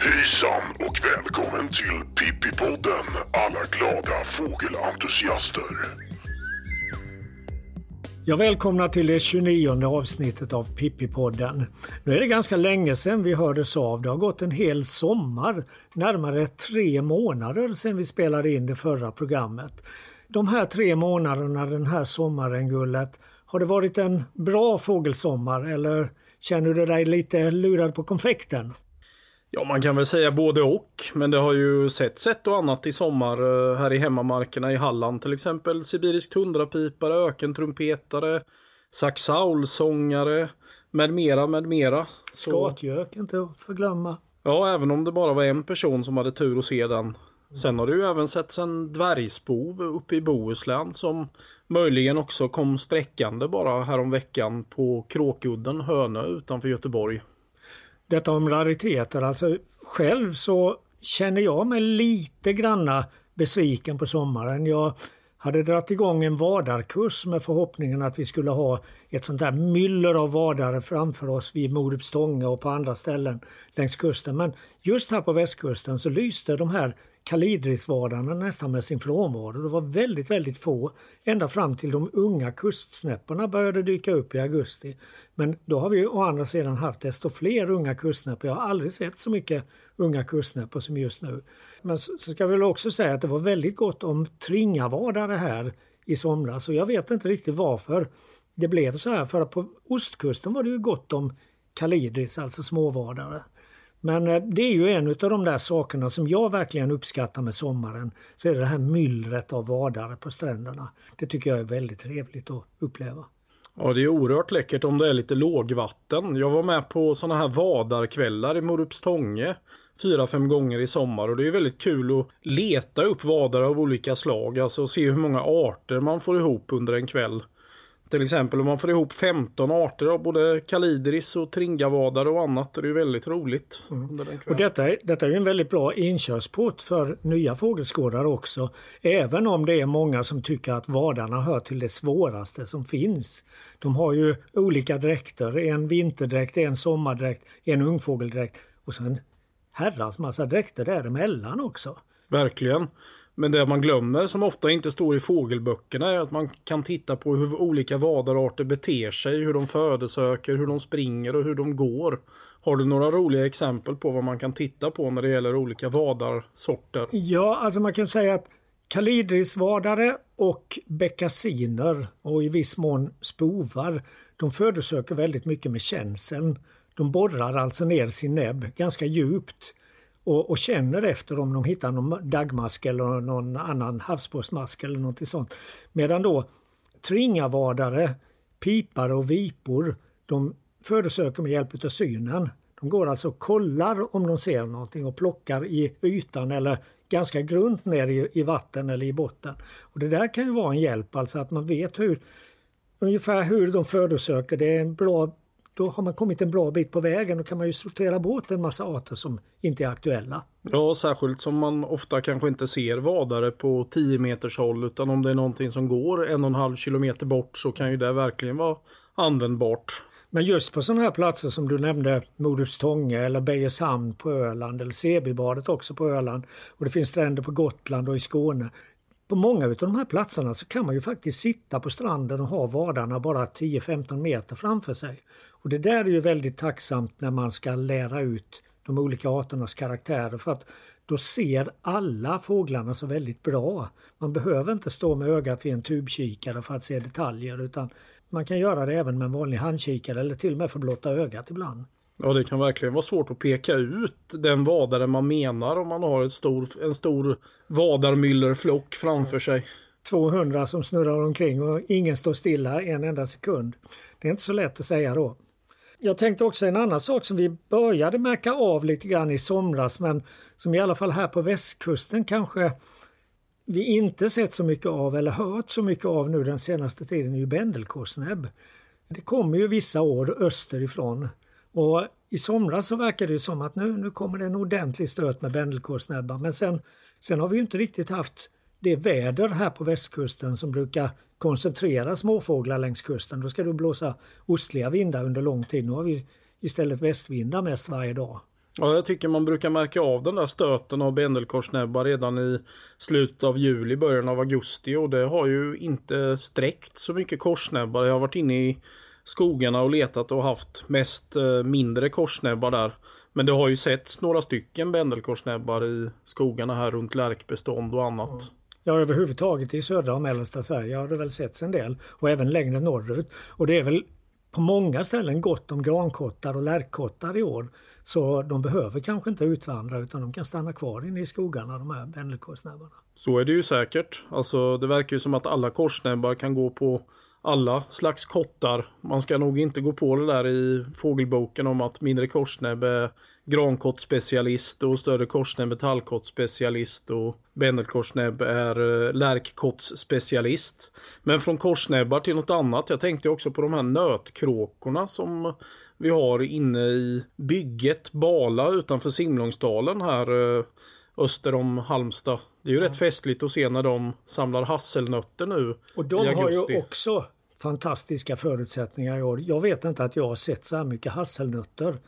Hejsan och välkommen till Pippipodden alla glada fågelentusiaster. Jag välkomnar till det 29 avsnittet av Pippipodden. Nu är det ganska länge sedan vi hördes av. Det har gått en hel sommar, närmare tre månader sedan vi spelade in det förra programmet. De här tre månaderna den här sommaren, Gullet, har det varit en bra fågelsommar eller känner du dig lite lurad på konfekten? Ja, man kan väl säga både och. Men det har ju sett ett och annat i sommar eh, här i hemmamarkerna i Halland. Till exempel sibirisk tundrapipare, ökentrumpetare, saxaulsångare med mera, med mera. Så... Skatgök inte att förglömma. Ja, även om det bara var en person som hade tur att se den. Sen har det ju även setts en dvärgspov uppe i Bohuslän som möjligen också kom sträckande bara häromveckan på Kråkudden, Hönö utanför Göteborg detta om rariteter. Alltså själv så känner jag mig lite granna besviken på sommaren. Jag hade dragit igång en vadarkurs med förhoppningen att vi skulle ha ett sånt där myller av vadare framför oss vid Morupstånga och på andra ställen längs kusten. Men just här på västkusten så lyste de här kalidrisvadarna nästan med sin frånvaro. Det var väldigt, väldigt få ända fram till de unga kustsnäpporna började dyka upp i augusti. Men då har vi å andra sidan haft desto fler unga kustsnäppor. Jag har aldrig sett så mycket unga kustsnäppor som just nu. Men så ska vi väl också säga att det var väldigt gott om tringavadare här i somras och jag vet inte riktigt varför det blev så här. För på ostkusten var det ju gott om kalidris, alltså småvadare. Men eh, det är ju en av de där sakerna som jag verkligen uppskattar med sommaren. Så är det det här myllret av vadare på stränderna. Det tycker jag är väldigt trevligt att uppleva. Ja, det är oerhört läckert om det är lite lågvatten. Jag var med på sådana här vadarkvällar i Morupstånge fyra, fem gånger i sommar och det är väldigt kul att leta upp vadare av olika slag. Alltså se hur många arter man får ihop under en kväll. Till exempel om man får ihop 15 arter av både kalidris och tringavadare och annat. Det är väldigt roligt. Mm. Och detta, är, detta är en väldigt bra inkörsport för nya fågelskådare också. Även om det är många som tycker att vadarna hör till det svåraste som finns. De har ju olika dräkter. En vinterdräkt, en sommardräkt, en ungfågeldräkt och sen herrans massa dräkter däremellan också. Verkligen. Men det man glömmer, som ofta inte står i fågelböckerna, är att man kan titta på hur olika vadararter beter sig, hur de födesöker, hur de springer och hur de går. Har du några roliga exempel på vad man kan titta på när det gäller olika vadarsorter? Ja, alltså man kan säga att kalidrisvadare och beckasiner och i viss mån spovar, de födesöker väldigt mycket med känseln. De borrar alltså ner sin näbb ganska djupt och, och, känner efter om de hittar någon dagmask eller någon annan havsborrsmask eller något sånt. Medan då tringavadare, pipare och vipor de födosöker med hjälp av synen. De går alltså och kollar om de ser någonting och plockar i ytan eller ganska grunt ner i, i vatten eller i botten. Och Det där kan ju vara en hjälp, alltså att man vet hur ungefär hur de födosöker. Det är en bra då har man kommit en bra bit på vägen och kan man ju sortera bort en massa arter som inte är aktuella. Ja, särskilt som man ofta kanske inte ser vadare på 10 meters håll utan om det är någonting som går en och en halv kilometer bort så kan ju det verkligen vara användbart. Men just på sådana här platser som du nämnde, Modustånge eller Bejershamn på Öland eller Sebybadet också på Öland och det finns stränder på Gotland och i Skåne på många av de här platserna så kan man ju faktiskt sitta på stranden och ha vadarna bara 10-15 meter framför sig. Och det där är ju väldigt tacksamt när man ska lära ut de olika arternas karaktärer för att då ser alla fåglarna så väldigt bra. Man behöver inte stå med ögat vid en tubkikare för att se detaljer utan man kan göra det även med en vanlig handkikare eller till och med för blotta ögat ibland. Ja, det kan verkligen vara svårt att peka ut den vadare man menar om man har ett stor, en stor vadarmyllerflock framför sig. 200 som snurrar omkring och ingen står stilla en enda sekund. Det är inte så lätt att säga då. Jag tänkte också en annan sak som vi började märka av lite grann i somras men som i alla fall här på västkusten kanske vi inte sett så mycket av eller hört så mycket av nu den senaste tiden är ju bändelkorsnäbb. Det kommer ju vissa år österifrån och i somras så verkar det som att nu, nu kommer det en ordentlig stöt med bändelkorsnäbbar men sen, sen har vi inte riktigt haft det väder här på västkusten som brukar koncentrera småfåglar längs kusten. Då ska det blåsa ostliga vindar under lång tid. Nu har vi istället västvindar mest varje dag. Ja, jag tycker man brukar märka av den där stöten av bändelkorsnäbbar redan i slutet av juli, början av augusti och det har ju inte sträckt så mycket korsnäbbar. Jag har varit inne i skogarna och letat och haft mest eh, mindre korsnäbbar där. Men det har ju setts några stycken bändelkorsnäbbar i skogarna här runt lärkbestånd och annat. Mm. Ja, överhuvudtaget i södra och mellersta Sverige har det väl setts en del och även längre norrut. Och det är väl på många ställen gott om grankottar och lärkkottar i år. Så de behöver kanske inte utvandra utan de kan stanna kvar inne i skogarna de här bändelkorsnäbbarna. Så är det ju säkert. Alltså det verkar ju som att alla korsnäbbar kan gå på alla slags kottar. Man ska nog inte gå på det där i fågelboken om att mindre korsnäbb är grankottspecialist och större korsnäbb är tallkottspecialist och bändelkorsnäbb är eh, lärkkottsspecialist. Men från korsnäbbar till något annat. Jag tänkte också på de här nötkråkorna som vi har inne i bygget Bala utanför Simlångsdalen här eh, öster om Halmstad. Det är ju ja. rätt festligt att se när de samlar hasselnötter nu Och de har ju också fantastiska förutsättningar i år. Jag vet inte att jag har sett så här mycket hasselnötter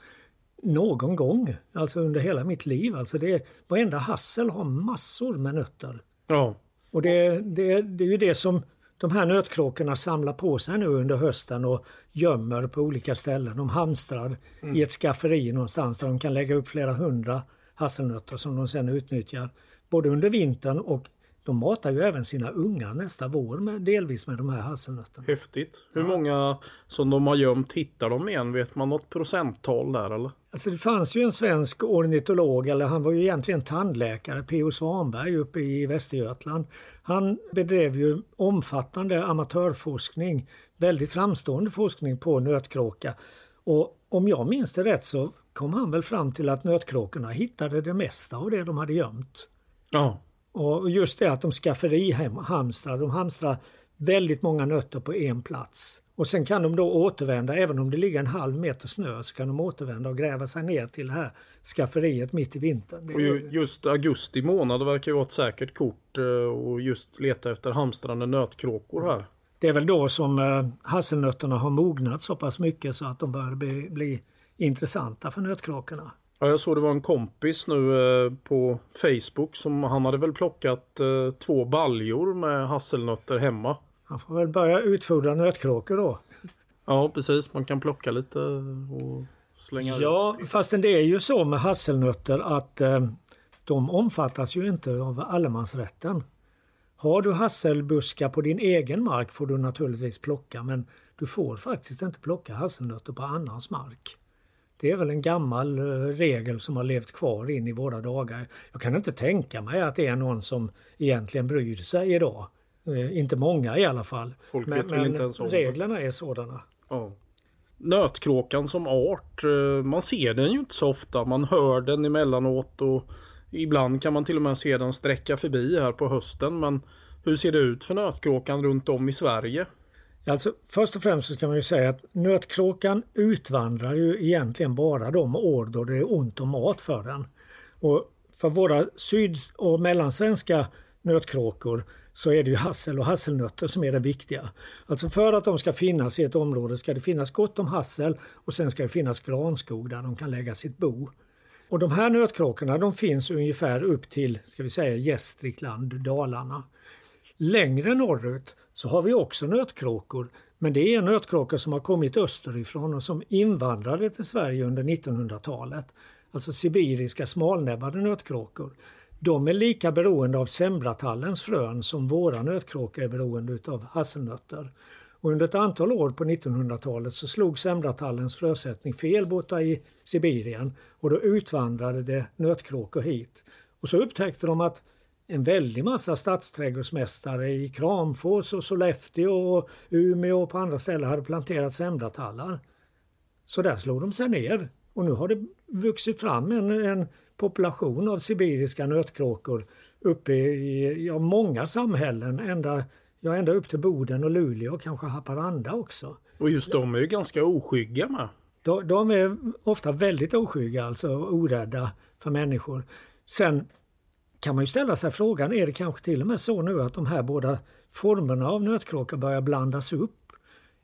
någon gång, alltså under hela mitt liv. Alltså det, varenda hassel har massor med nötter. Ja. Och det, det, det är ju det som de här nötkråkorna samlar på sig nu under hösten och gömmer på olika ställen. De hamstrar mm. i ett skafferi någonstans där de kan lägga upp flera hundra hasselnötter som de sedan utnyttjar både under vintern och de matar ju även sina ungar nästa vår med, delvis med de här hasselnötterna. Häftigt. Hur ja. många som de har gömt hittar de igen? Vet man något procenttal där eller? Alltså det fanns ju en svensk ornitolog, eller han var ju egentligen tandläkare, P.O. Svanberg uppe i Västergötland. Han bedrev ju omfattande amatörforskning, väldigt framstående forskning på nötkråka. Och om jag minns det rätt så kom han väl fram till att nötkråkorna hittade det mesta av det de hade gömt. Ja. Och just det att de skafferi hamstrar, de hamstrar väldigt många nötter på en plats. Och sen kan de då återvända, även om det ligger en halv meter snö, så kan de återvända och gräva sig ner till det här skafferiet mitt i vintern. Och just augusti månad verkar ju vara ett säkert kort eh, och just leta efter hamstrande nötkråkor här. Det är väl då som eh, hasselnötterna har mognat så pass mycket så att de börjar bli, bli intressanta för nötkråkorna. Ja, jag såg det var en kompis nu eh, på Facebook som han hade väl plockat eh, två baljor med hasselnötter hemma. Han får väl börja utfodra nötkråkor då. Ja, precis. Man kan plocka lite och slänga Ja, ut. fastän det är ju så med hasselnötter att eh, de omfattas ju inte av allemansrätten. Har du hasselbuskar på din egen mark får du naturligtvis plocka men du får faktiskt inte plocka hasselnötter på annans mark. Det är väl en gammal eh, regel som har levt kvar in i våra dagar. Jag kan inte tänka mig att det är någon som egentligen bryr sig idag. Eh, inte många i alla fall. Folk men, vet väl inte ens om reglerna är sådana. Ja. Nötkråkan som art, eh, man ser den ju inte så ofta. Man hör den emellanåt och ibland kan man till och med se den sträcka förbi här på hösten. Men hur ser det ut för nötkråkan runt om i Sverige? Alltså, först och främst så ska man ju säga att nötkråkan utvandrar ju egentligen bara de år då det är ont om mat för den. Och för våra syd och mellansvenska nötkråkor så är det ju hassel och hasselnötter som är det viktiga. Alltså för att de ska finnas i ett område ska det finnas gott om hassel och sen ska det finnas granskog där de kan lägga sitt bo. Och de här nötkråkorna de finns ungefär upp till, ska vi säga Gästrikland, Dalarna. Längre norrut så har vi också nötkråkor. Men det är nötkråkor som har kommit österifrån och som invandrade till Sverige under 1900-talet. Alltså sibiriska smalnäbbade nötkråkor. De är lika beroende av sembratallens frön som våra nötkråkor är beroende av hasselnötter. Och under ett antal år på 1900-talet så slog sembratallens frösättning fel borta i Sibirien och då utvandrade det nötkråkor hit. Och så upptäckte de att en väldig massa stadsträdgårdsmästare i Kramfors och Sollefteå och Umeå och på andra ställen hade planterat sembratallar. Så där slog de sig ner och nu har det vuxit fram en, en population av sibiriska nötkråkor uppe i ja, många samhällen, ända, ja, ända upp till Boden och Luleå och kanske Haparanda också. Och just de är ju ganska oskygga med. De, de är ofta väldigt oskygga, alltså orädda för människor. Sen kan man ju ställa sig frågan, är det kanske till och med så nu att de här båda formerna av nötkråka börjar blandas upp?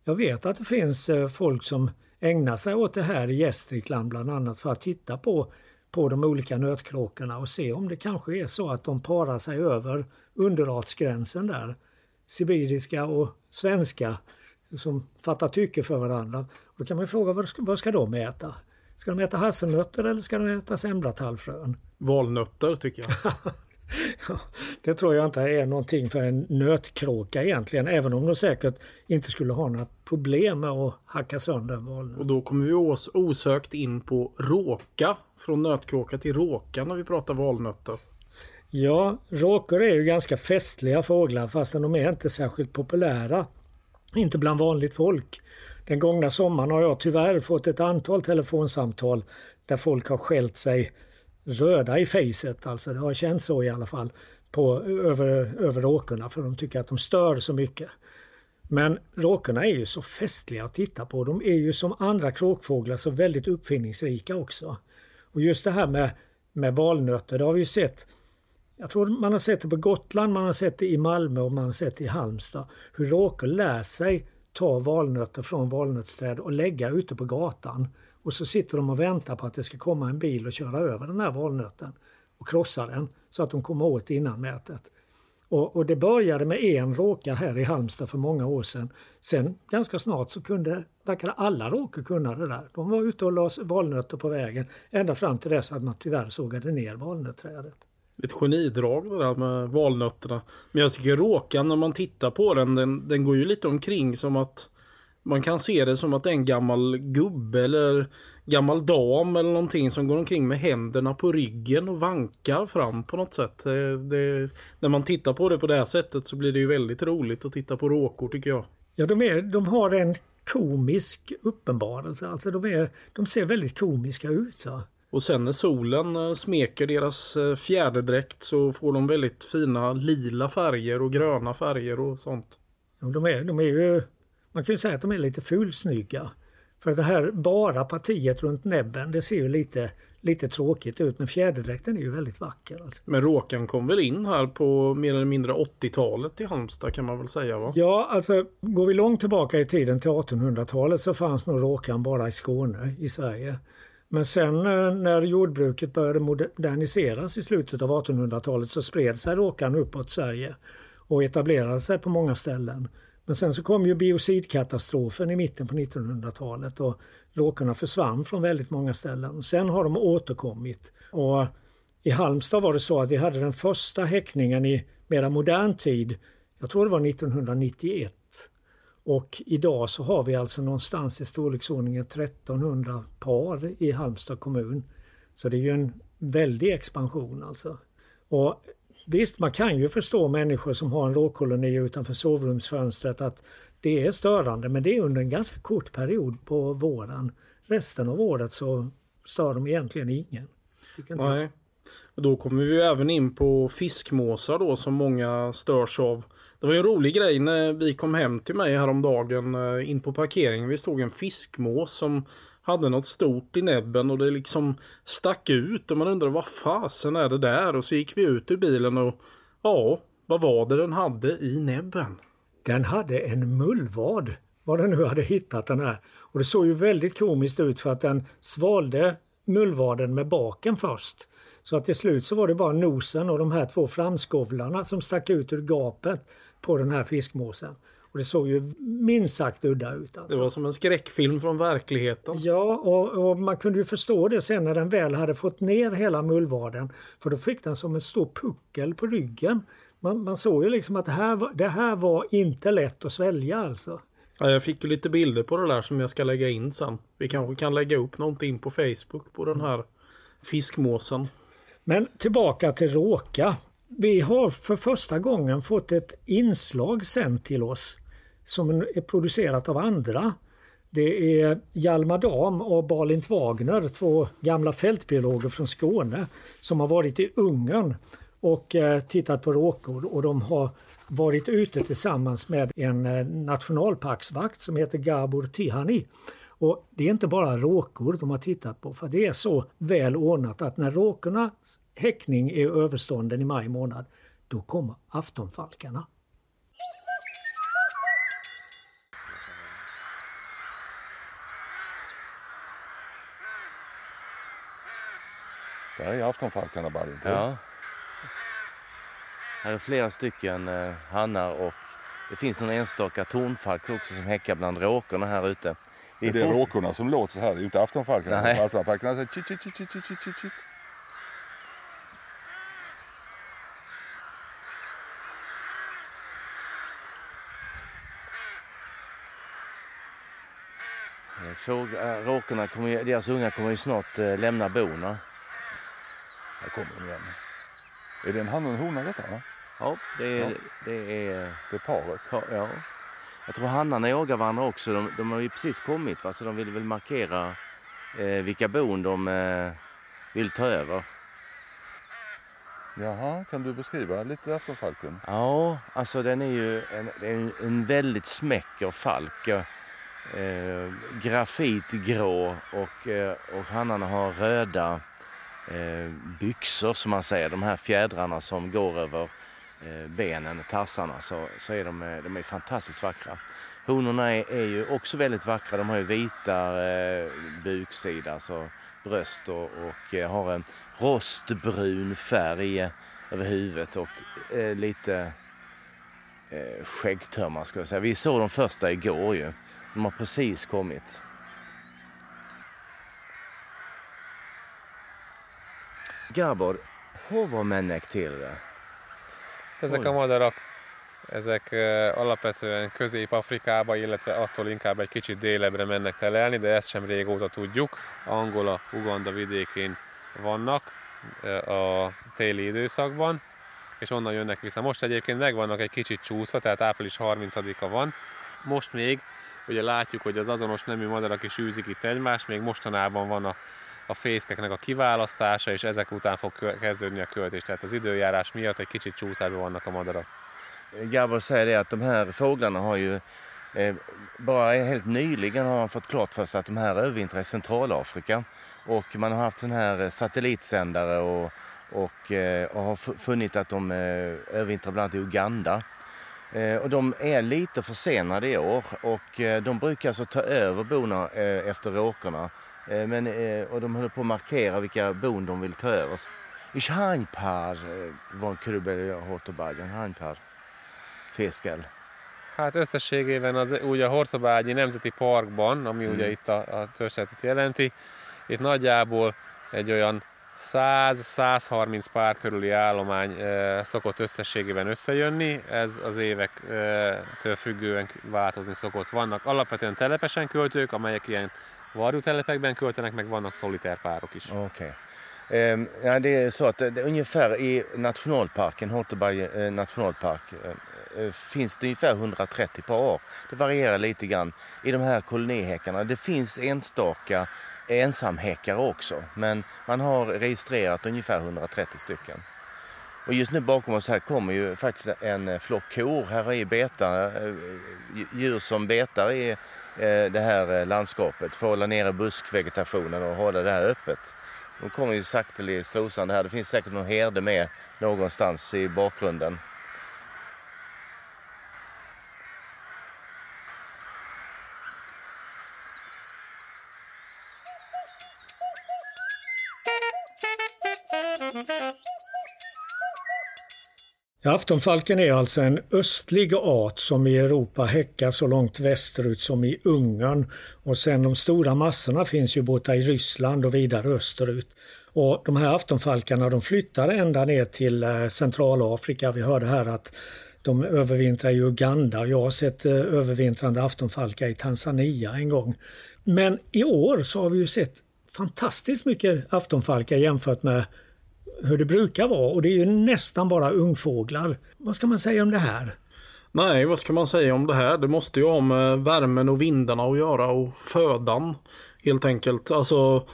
Jag vet att det finns eh, folk som ägnar sig åt det här i Gästrikland bland annat för att titta på, på de olika nötkråkorna och se om det kanske är så att de parar sig över underartsgränsen där. Sibiriska och svenska som fattar tycke för varandra. Då kan man fråga vad ska, vad ska de äta? Ska de äta hasselnötter eller ska de äta semblatallfrön? Valnötter tycker jag. det tror jag inte är någonting för en nötkråka egentligen, även om de säkert inte skulle ha några problem med att hacka sönder valnöt. Och då kommer vi os osökt in på råka, från nötkråka till råka när vi pratar valnötter. Ja, råkor är ju ganska festliga fåglar fastän de är inte särskilt populära. Inte bland vanligt folk. Den gångna sommaren har jag tyvärr fått ett antal telefonsamtal där folk har skällt sig röda i facet, alltså det har känts så i alla fall, på, över, över råkorna för de tycker att de stör så mycket. Men råkorna är ju så festliga att titta på. De är ju som andra kråkfåglar så väldigt uppfinningsrika också. Och just det här med, med valnötter, det har vi ju sett jag tror man har sett det på Gotland, man har sett det i Malmö och man har sett det i Halmstad. Hur råkor lär sig ta valnötter från valnötsträd och lägga ute på gatan. Och så sitter de och väntar på att det ska komma en bil och köra över den här valnöten och krossa den så att de kommer åt innanmätet. Och, och, det började med en råka här i Halmstad för många år sedan. Sen ganska snart så kunde, verkade alla råkor kunna det där. De var ute och la valnötter på vägen ända fram till dess att man tyvärr sågade ner valnötträdet. Ett genidrag det där med valnötterna. Men jag tycker råkan när man tittar på den, den, den går ju lite omkring som att man kan se det som att det är en gammal gubbe eller gammal dam eller någonting som går omkring med händerna på ryggen och vankar fram på något sätt. Det, det, när man tittar på det på det här sättet så blir det ju väldigt roligt att titta på råkor tycker jag. Ja, de, är, de har en komisk uppenbarelse. Alltså de, är, de ser väldigt komiska ut. Så. Och sen när solen eh, smeker deras eh, fjäderdräkt så får de väldigt fina lila färger och gröna färger och sånt. Ja, de, är, de är ju, man kan ju säga att de är lite fulsnygga. För det här bara partiet runt näbben det ser ju lite, lite tråkigt ut men fjäderdräkten är ju väldigt vacker. Alltså. Men råkan kom väl in här på mer eller mindre 80-talet i Halmstad kan man väl säga va? Ja, alltså går vi långt tillbaka i tiden till 1800-talet så fanns nog råkan bara i Skåne i Sverige. Men sen eh, när jordbruket började moderniseras i slutet av 1800-talet så spred sig råkan uppåt Sverige och etablerade sig på många ställen. Men sen så kom ju biocidkatastrofen i mitten på 1900-talet och råkorna försvann från väldigt många ställen. Sen har de återkommit. Och I Halmstad var det så att vi hade den första häckningen i mera modern tid, jag tror det var 1991. Och idag så har vi alltså någonstans i storleksordningen 1300 par i Halmstad kommun. Så det är ju en väldig expansion alltså. Och Visst, man kan ju förstå människor som har en råkoloni utanför sovrumsfönstret att det är störande men det är under en ganska kort period på våren. Resten av året så stör de egentligen ingen. Nej. Och då kommer vi även in på fiskmåsar då som många störs av. Det var ju en rolig grej när vi kom hem till mig häromdagen eh, in på parkeringen. Vi stod en fiskmås som hade något stort i näbben och det liksom stack ut och man undrade vad fasen är det där? Och så gick vi ut ur bilen och ja, vad var det den hade i näbben? Den hade en mullvad, vad den nu hade hittat den här. Och det såg ju väldigt komiskt ut för att den svalde mullvaden med baken först. Så att till slut så var det bara nosen och de här två framskovlarna som stack ut ur gapet på den här fiskmåsen. Och det såg ju minst sagt udda ut. Alltså. Det var som en skräckfilm från verkligheten. Ja, och, och, man kunde ju förstå det sen när den väl hade fått ner hela mullvaden. För då fick den som en stor puckel på ryggen. Man, man såg ju liksom att det här, var, det här var inte lätt att svälja alltså. Ja, jag fick ju lite bilder på det där som jag ska lägga in sen. Vi kanske kan lägga upp någonting på Facebook på den här fiskmåsen. Men tillbaka till råka. Vi har för första gången fått ett inslag sänt till oss som är producerat av andra. Det är Hjalmar Dam och Balint Wagner, två gamla fältbiologer från Skåne som har varit i Ungern och eh, tittat på råkor och de har varit ute tillsammans med en eh, nationalparksvakt som heter Gabor Tihani. Och det är inte bara råkor de har tittat på för det är så väl ordnat att när råkorna häckning är överstånden i maj månad då kommer aftonfalkarna. Där är aftonfalkarna Badin. Ja. Här är flera stycken eh, hannar och det finns någon enstaka tornfalk också som häckar bland råkorna här ute. Vi det är fort... råkorna som låter så här, det är inte aftonfalkarna. Nej. Aftonfalkarna säger chit, chit, chit, chit, chit, chit, chit. Eh, råkorna kommer, deras unga kommer ju snart eh, lämna bona. Här kommer de igen. Är det en han och en hona detta? Va? Ja, det är, ja. Det är, det är paret. Ja. Jag tror hannarna jagar varandra också. De, de har ju precis kommit va? så de vill väl markera eh, vilka bon de eh, vill ta över. Jaha, kan du beskriva lite aftonfalken? Ja, alltså den är ju en, en, en väldigt smäcker falk. Eh, grafitgrå och, eh, och hannarna har röda eh, byxor som man säger. De här fjädrarna som går över eh, benen, tassarna, så, så är de, eh, de är fantastiskt vackra. Honorna är, är ju också väldigt vackra. De har ju vita eh, buksida, alltså bröst och, och eh, har en rostbrun färg över huvudet och eh, lite eh, skäggtömmar ska jag säga. Vi såg de första igår ju. De har precis kommit. Gábor, hova mennek télre? Ezek a madarak, ezek alapvetően Közép-Afrikába, illetve attól inkább egy kicsit délebre mennek telelni, de ezt sem régóta tudjuk. Angola, Uganda vidékén vannak a téli időszakban, és onnan jönnek vissza. Most egyébként megvannak egy kicsit csúszva, tehát április 30-a van. Most még ugye látjuk, hogy az azonos nemű madarak is űzik itt egymást, még mostanában van a a fészkeknek a kiválasztása, és ezek után fog kezdődni a költés. Tehát az időjárás miatt egy kicsit csúszásban vannak a madarak. Gabor säger det att de här fåglarna har ju eh, bara helt nyligen har man fått klart för sig att de här övervintrar i Centralafrika och man har haft sån här satellitsändare och, och, eh, och har funnit att de eh, övervintrar bland annat i Uganda. Och de är lite försenade i år och de brukar alltså ta över bona efter råkorna Eh, men, eh, och de håller på att markera vilka bon de vill ta över. Ich hánypár van körülbelül a Hortobágyon? Hány pár fészkel? Hát összességében az, úgy a Hortobágyi Nemzeti Parkban, ami hmm. ugye itt a, a jelenti, itt nagyjából egy olyan 100-130 pár körüli állomány szokott összességében összejönni, ez az évektől függően változni szokott. Vannak alapvetően telepesen költők, amelyek ilyen Varjutelepekben költenek, meg vannak solitärpárok is. Okej. Okay. Ja, det är så att ungefär i nationalparken, Horteberg eh, nationalpark, eh, finns det ungefär 130 per år. Det varierar lite grann i de här kolonihäckarna. Det finns enstaka ensamhäckare också, men man har registrerat ungefär 130 stycken. Och just nu bakom oss här kommer ju faktiskt en flock kor. Här är beta, eh, eh, djur som betar i eh, det här landskapet för att hålla nere buskvegetationen och hålla det här öppet. De kommer ju sakteliga strosande här. Det finns säkert någon herde med någonstans i bakgrunden. Aftonfalken är alltså en östlig art som i Europa häckar så långt västerut som i Ungern. Och sen de stora massorna finns ju borta i Ryssland och vidare österut. Och de här aftonfalkarna de flyttar ända ner till eh, Centralafrika. Vi hörde här att de övervintrar i Uganda. Jag har sett eh, övervintrande aftonfalkar i Tanzania en gång. Men i år så har vi ju sett fantastiskt mycket aftonfalkar jämfört med hur det brukar vara och det är ju nästan bara ungfåglar. Vad ska man säga om det här? Nej, vad ska man säga om det här? Det måste ju ha med värmen och vindarna att göra och födan. Helt enkelt. Alltså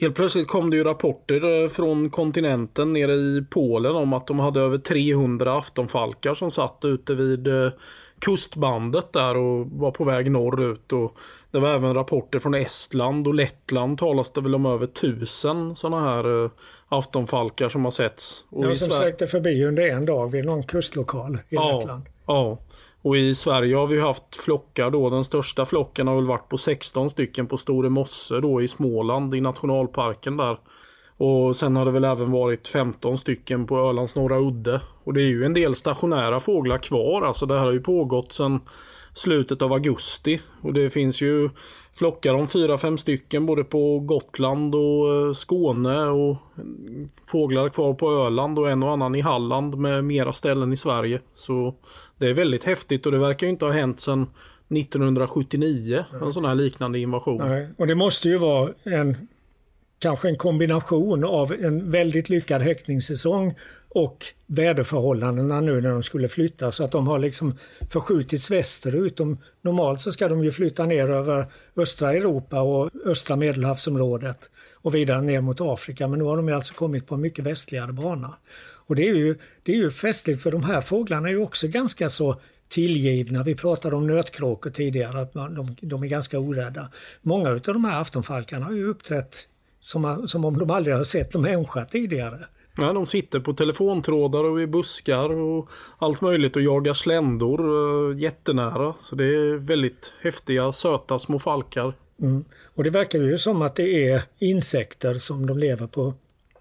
Helt plötsligt kom det ju rapporter eh, från kontinenten nere i Polen om att de hade över 300 aftonfalkar som satt ute vid eh, kustbandet där och var på väg norrut. Och det var även rapporter från Estland och Lettland talas det väl om över tusen sådana här eh, aftonfalkar som har setts. Och ja, som sökte förbi under en dag vid någon kustlokal i ja, Lettland. Ja, och i Sverige har vi haft flockar då. Den största flocken har väl varit på 16 stycken på Store Mosse då i Småland i nationalparken där. Och sen har det väl även varit 15 stycken på Ölands norra udde. Och det är ju en del stationära fåglar kvar. Alltså det här har ju pågått sedan slutet av augusti. Och det finns ju flockar om 4-5 stycken både på Gotland och eh, Skåne och fåglar kvar på Öland och en och annan i Halland med mera ställen i Sverige. Så det är väldigt häftigt och det verkar inte ha hänt sedan 1979, en sån här liknande invasion. Nej. Och det måste ju vara en kanske en kombination av en väldigt lyckad häckningssäsong och väderförhållandena nu när de skulle flytta så att de har liksom förskjutits västerut. De, normalt så ska de ju flytta ner över östra Europa och östra medelhavsområdet och vidare ner mot Afrika men nu har de alltså kommit på en mycket västligare bana. Och det är ju, det är ju festligt för de här fåglarna är ju också ganska så tillgivna. Vi pratade om nötkråkor tidigare, att man, de, de är ganska orädda. Många av de här aftonfalkarna har ju uppträtt som, som om de aldrig har sett en människa tidigare. Ja, de sitter på telefontrådar och i buskar och allt möjligt och jagar sländor uh, jättenära. Så det är väldigt häftiga, söta små falkar. Mm. Och det verkar ju som att det är insekter som de lever på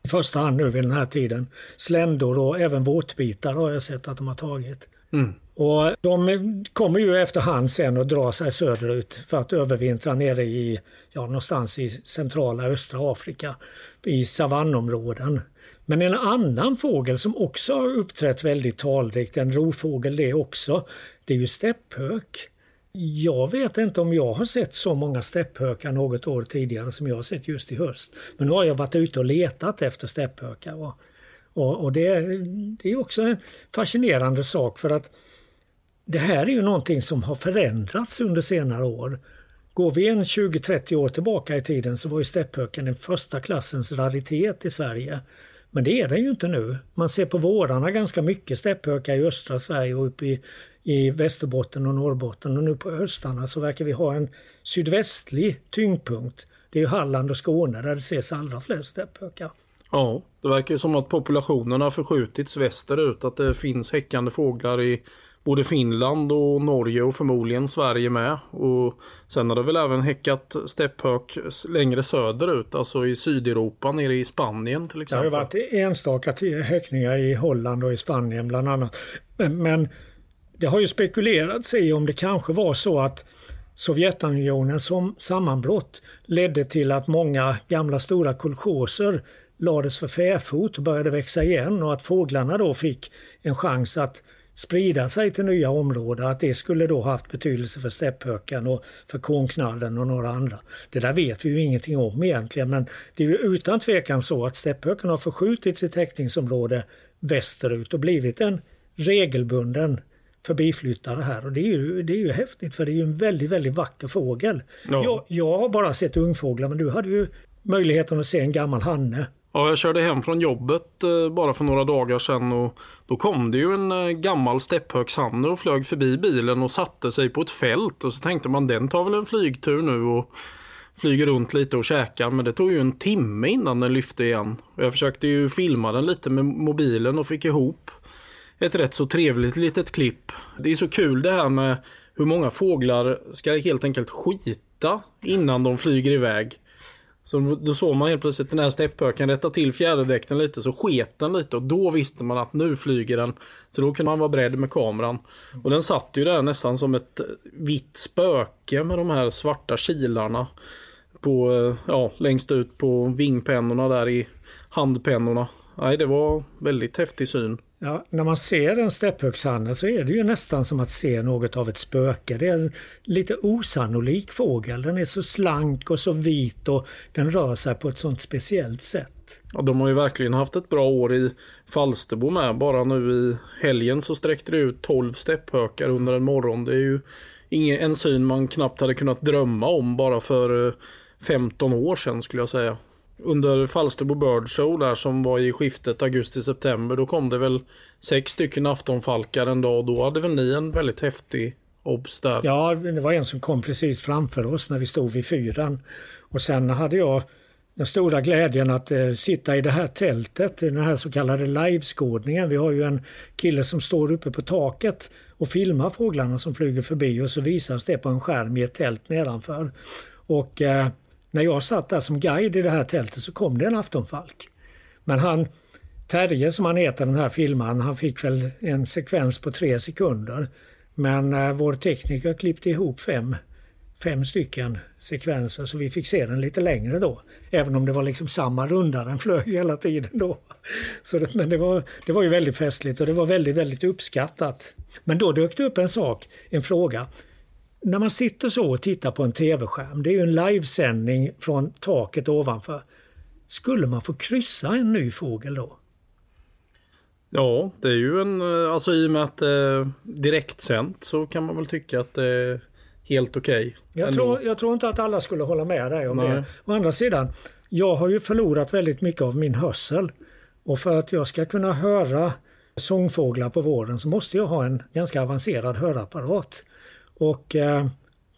i första hand nu vid den här tiden. Sländor och även våtbitar har jag sett att de har tagit. Mm. Och De kommer ju efterhand sen att dra sig söderut för att övervintra nere i, ja, någonstans i centrala östra Afrika, i savannområden. Men en annan fågel som också har uppträtt väldigt talrikt, en rovfågel det också, det är ju stepphök. Jag vet inte om jag har sett så många stepphökar något år tidigare som jag har sett just i höst. Men nu har jag varit ute och letat efter stepphökar. Och, och, och det, det är också en fascinerande sak för att det här är ju någonting som har förändrats under senare år. Går vi en 20-30 år tillbaka i tiden så var ju stepphöken en första klassens raritet i Sverige. Men det är den ju inte nu. Man ser på vårarna ganska mycket stepphökar i östra Sverige och uppe i, i Västerbotten och Norrbotten och nu på höstarna så verkar vi ha en sydvästlig tyngdpunkt. Det är ju Halland och Skåne där det ses allra flest stepphökar. Ja, det verkar ju som att populationen har förskjutits västerut. Att det finns häckande fåglar i både Finland och Norge och förmodligen Sverige med. Och sen har det väl även häckat stepphök längre söderut, alltså i Sydeuropa, nere i Spanien till exempel. Det har varit enstaka häckningar i Holland och i Spanien bland annat. Men, men det har ju spekulerats i om det kanske var så att Sovjetunionens sammanbrott ledde till att många gamla stora kolchoser lades för fäfot och började växa igen och att fåglarna då fick en chans att sprida sig till nya områden, att det skulle då haft betydelse för stepphöken och för kornknallen och några andra. Det där vet vi ju ingenting om egentligen men det är ju utan tvekan så att stepphöken har förskjutit sitt täckningsområde västerut och blivit en regelbunden förbiflyttare här och det är ju, det är ju häftigt för det är ju en väldigt, väldigt vacker fågel. Ja. Jag, jag har bara sett ungfåglar men du hade ju möjligheten att se en gammal hanne. Ja, jag körde hem från jobbet eh, bara för några dagar sedan och då kom det ju en eh, gammal stepphögshanne och flög förbi bilen och satte sig på ett fält och så tänkte man den tar väl en flygtur nu och flyger runt lite och käkar men det tog ju en timme innan den lyfte igen. Jag försökte ju filma den lite med mobilen och fick ihop ett rätt så trevligt litet klipp. Det är så kul det här med hur många fåglar ska helt enkelt skita innan de flyger iväg. Så då såg man helt plötsligt den här stepphöken rätta till fjäderdräkten lite så sket den lite och då visste man att nu flyger den. Så då kunde man vara beredd med kameran. Och den satt ju där nästan som ett vitt spöke med de här svarta kilarna. På, ja, längst ut på vingpennorna där i handpennorna. Nej, det var väldigt häftig syn. Ja, när man ser en stepphögshanne så är det ju nästan som att se något av ett spöke. Det är en lite osannolik fågel. Den är så slank och så vit och den rör sig på ett sånt speciellt sätt. Ja, de har ju verkligen haft ett bra år i Falsterbo med. Bara nu i helgen så sträckte det ut 12 stepphökar under en morgon. Det är ju ingen, en syn man knappt hade kunnat drömma om bara för eh, 15 år sedan skulle jag säga under Falsterbo Bird Show där som var i skiftet augusti-september. Då kom det väl sex stycken aftonfalkar en dag och då hade väl ni en väldigt häftig obs där. Ja, det var en som kom precis framför oss när vi stod vid fyran. Och sen hade jag den stora glädjen att eh, sitta i det här tältet, den här så kallade liveskådningen. Vi har ju en kille som står uppe på taket och filmar fåglarna som flyger förbi och så visas det på en skärm i ett tält nedanför. Och eh, när jag satt där som guide i det här tältet så kom det en aftonfalk. Men han, Terje som han heter den här filmaren, han fick väl en sekvens på tre sekunder. Men eh, vår tekniker klippte ihop fem, fem stycken sekvenser så vi fick se den lite längre då. Även om det var liksom samma runda den flög hela tiden då. Så det, men det var, det var ju väldigt festligt och det var väldigt, väldigt uppskattat. Men då dök det upp en sak, en fråga. När man sitter så och tittar på en tv-skärm, det är ju en livesändning från taket ovanför. Skulle man få kryssa en ny fågel då? Ja, det är ju en, eh, alltså i och med att det är direktsänt så kan man väl tycka att det är helt okej. Okay jag, tror, jag tror inte att alla skulle hålla med dig om Nej. det. Å andra sidan, jag har ju förlorat väldigt mycket av min hörsel. Och för att jag ska kunna höra sångfåglar på våren så måste jag ha en ganska avancerad hörapparat. Och eh,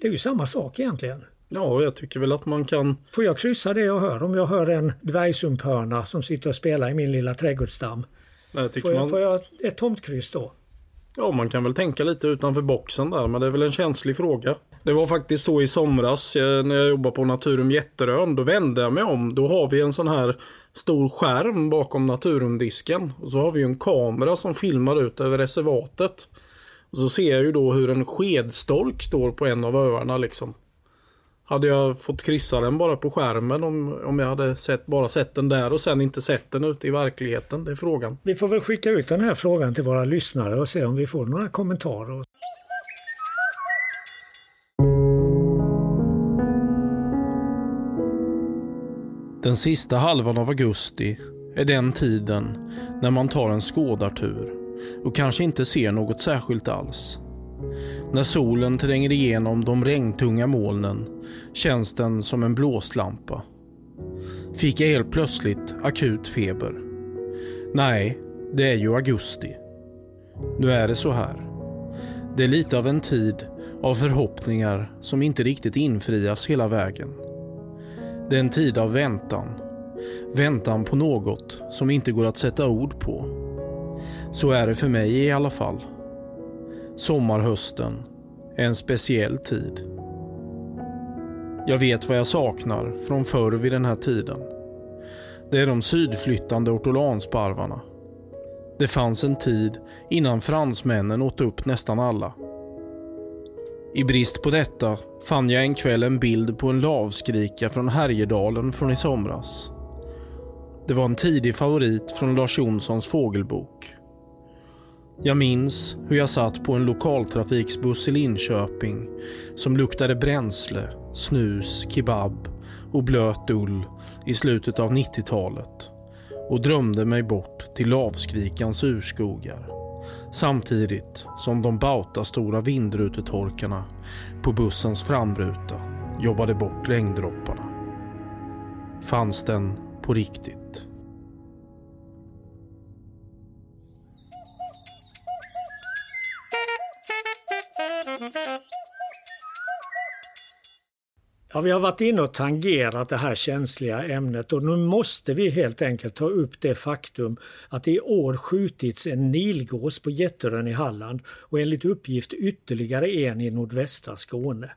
det är ju samma sak egentligen. Ja, jag tycker väl att man kan... Får jag kryssa det jag hör? Om jag hör en dvärgsumphörna som sitter och spelar i min lilla trädgårdsdamm. Jag får, jag, man... får jag ett tomtkryss då? Ja, man kan väl tänka lite utanför boxen där, men det är väl en känslig fråga. Det var faktiskt så i somras eh, när jag jobbade på Naturum Jätterön. Då vände jag mig om. Då har vi en sån här stor skärm bakom Naturumdisken. Och så har vi en kamera som filmar ut över reservatet. Och så ser jag ju då hur en skedstork står på en av öarna liksom. Hade jag fått kryssa den bara på skärmen om, om jag hade sett, bara sett den där och sen inte sett den ute i verkligheten? Det är frågan. Vi får väl skicka ut den här frågan till våra lyssnare och se om vi får några kommentarer. Den sista halvan av augusti är den tiden när man tar en skådartur och kanske inte ser något särskilt alls. När solen tränger igenom de regntunga molnen känns den som en blåslampa. Fick jag helt plötsligt akut feber? Nej, det är ju augusti. Nu är det så här. Det är lite av en tid av förhoppningar som inte riktigt infrias hela vägen. Det är en tid av väntan. Väntan på något som inte går att sätta ord på. Så är det för mig i alla fall. Sommarhösten är en speciell tid. Jag vet vad jag saknar från förr vid den här tiden. Det är de sydflyttande ortolansparvarna. Det fanns en tid innan fransmännen åt upp nästan alla. I brist på detta fann jag en kväll en bild på en lavskrika från Härjedalen från i somras. Det var en tidig favorit från Lars Jonssons fågelbok. Jag minns hur jag satt på en lokaltrafiksbuss i Linköping som luktade bränsle, snus, kebab och blöt ull i slutet av 90-talet och drömde mig bort till lavskrikans urskogar samtidigt som de bauta-stora vindrutetorkarna på bussens framruta jobbade bort regndropparna. Fanns den på riktigt? Ja, vi har varit inne och tangerat det här känsliga ämnet och nu måste vi helt enkelt ta upp det faktum att det i år skjutits en nilgås på Jätterön i Halland och enligt uppgift ytterligare en i nordvästra Skåne.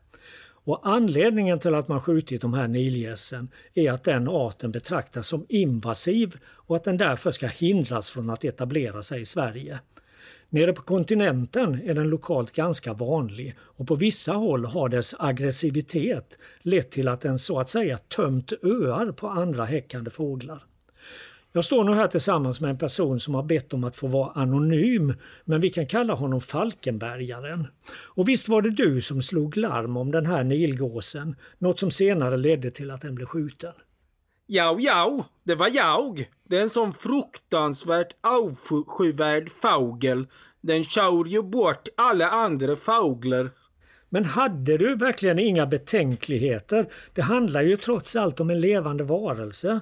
Och anledningen till att man skjutit de här nilgässen är att den arten betraktas som invasiv och att den därför ska hindras från att etablera sig i Sverige. Nere på kontinenten är den lokalt ganska vanlig och på vissa håll har dess aggressivitet lett till att den så att säga tömt öar på andra häckande fåglar. Jag står nu här tillsammans med en person som har bett om att få vara anonym, men vi kan kalla honom Falkenbergaren. Och visst var det du som slog larm om den här nilgåsen, något som senare ledde till att den blev skjuten? Ja, ja, det var jag. Det är en sån fruktansvärt avskyvärd fågel. Den kör ju bort alla andra fåglar. Men hade du verkligen inga betänkligheter? Det handlar ju trots allt om en levande varelse.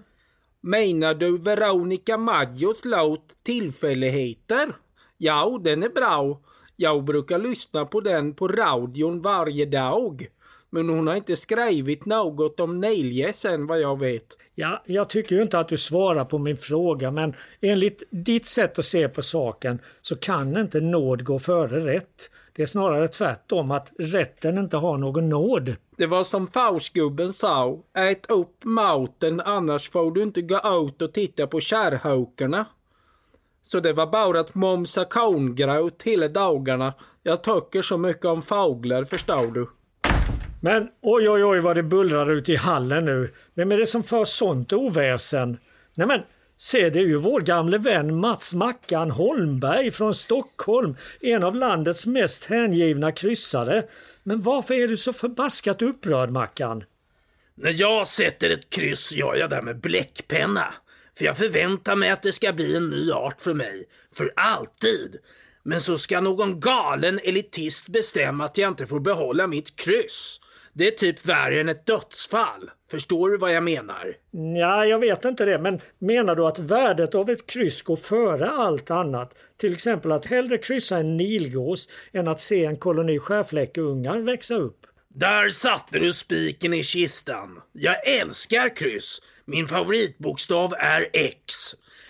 Menar du Veronica Maggios låt Tillfälligheter? Ja, den är bra. Jag brukar lyssna på den på radion varje dag. Men hon har inte skrivit något om Niljes än vad jag vet. Ja, jag tycker ju inte att du svarar på min fråga men enligt ditt sätt att se på saken så kan inte nåd gå före rätt. Det är snarare tvärtom att rätten inte har någon nåd. Det var som fausgubben sa. Ät upp maten annars får du inte gå ut och titta på kärrhokarna. Så det var bara att momsa korngröt hela dagarna. Jag tycker så mycket om fåglar förstår du. Men oj oj oj vad det bullrar ute i hallen nu. Vem är det som för sånt oväsen? Nej men Se, det är ju vår gamle vän Mats Mackan Holmberg från Stockholm, en av landets mest hängivna kryssare. Men varför är du så förbaskat upprörd Mackan? När jag sätter ett kryss gör jag det med bläckpenna. För jag förväntar mig att det ska bli en ny art för mig. För alltid. Men så ska någon galen elitist bestämma att jag inte får behålla mitt kryss. Det är typ värre än ett dödsfall. Förstår du vad jag menar? Ja, jag vet inte det, men menar du att värdet av ett kryss går före allt annat? Till exempel att hellre kryssa en nilgås än att se en koloni skärfläckeungar växa upp? Där satte du spiken i kistan. Jag älskar kryss. Min favoritbokstav är X.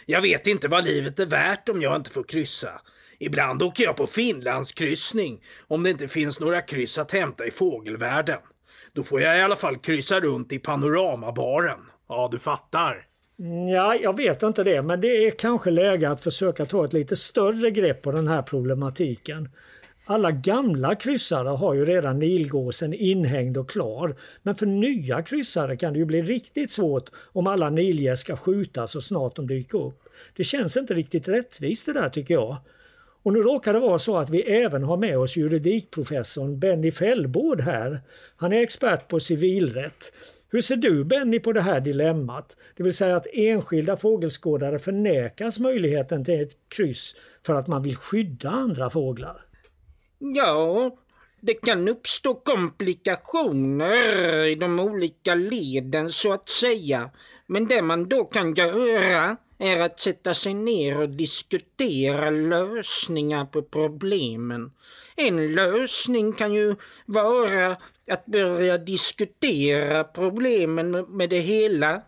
Jag vet inte vad livet är värt om jag inte får kryssa. Ibland åker jag på Finlandskryssning om det inte finns några kryss att hämta i fågelvärlden. Då får jag i alla fall kryssa runt i panoramabaren. Ja, du fattar. Ja, jag vet inte det, men det är kanske läge att försöka ta ett lite större grepp på den här problematiken. Alla gamla kryssare har ju redan nilgåsen inhängd och klar. Men för nya kryssare kan det ju bli riktigt svårt om alla nilgäss ska skjutas så snart de dyker upp. Det känns inte riktigt rättvist det där tycker jag. Och nu råkar det vara så att vi även har med oss juridikprofessorn Benny Fällbord här. Han är expert på civilrätt. Hur ser du Benny på det här dilemmat? Det vill säga att enskilda fågelskådare förnekas möjligheten till ett kryss för att man vill skydda andra fåglar. Ja, det kan uppstå komplikationer i de olika leden så att säga. Men det man då kan göra är att sätta sig ner och diskutera lösningar på problemen. En lösning kan ju vara att börja diskutera problemen med det hela.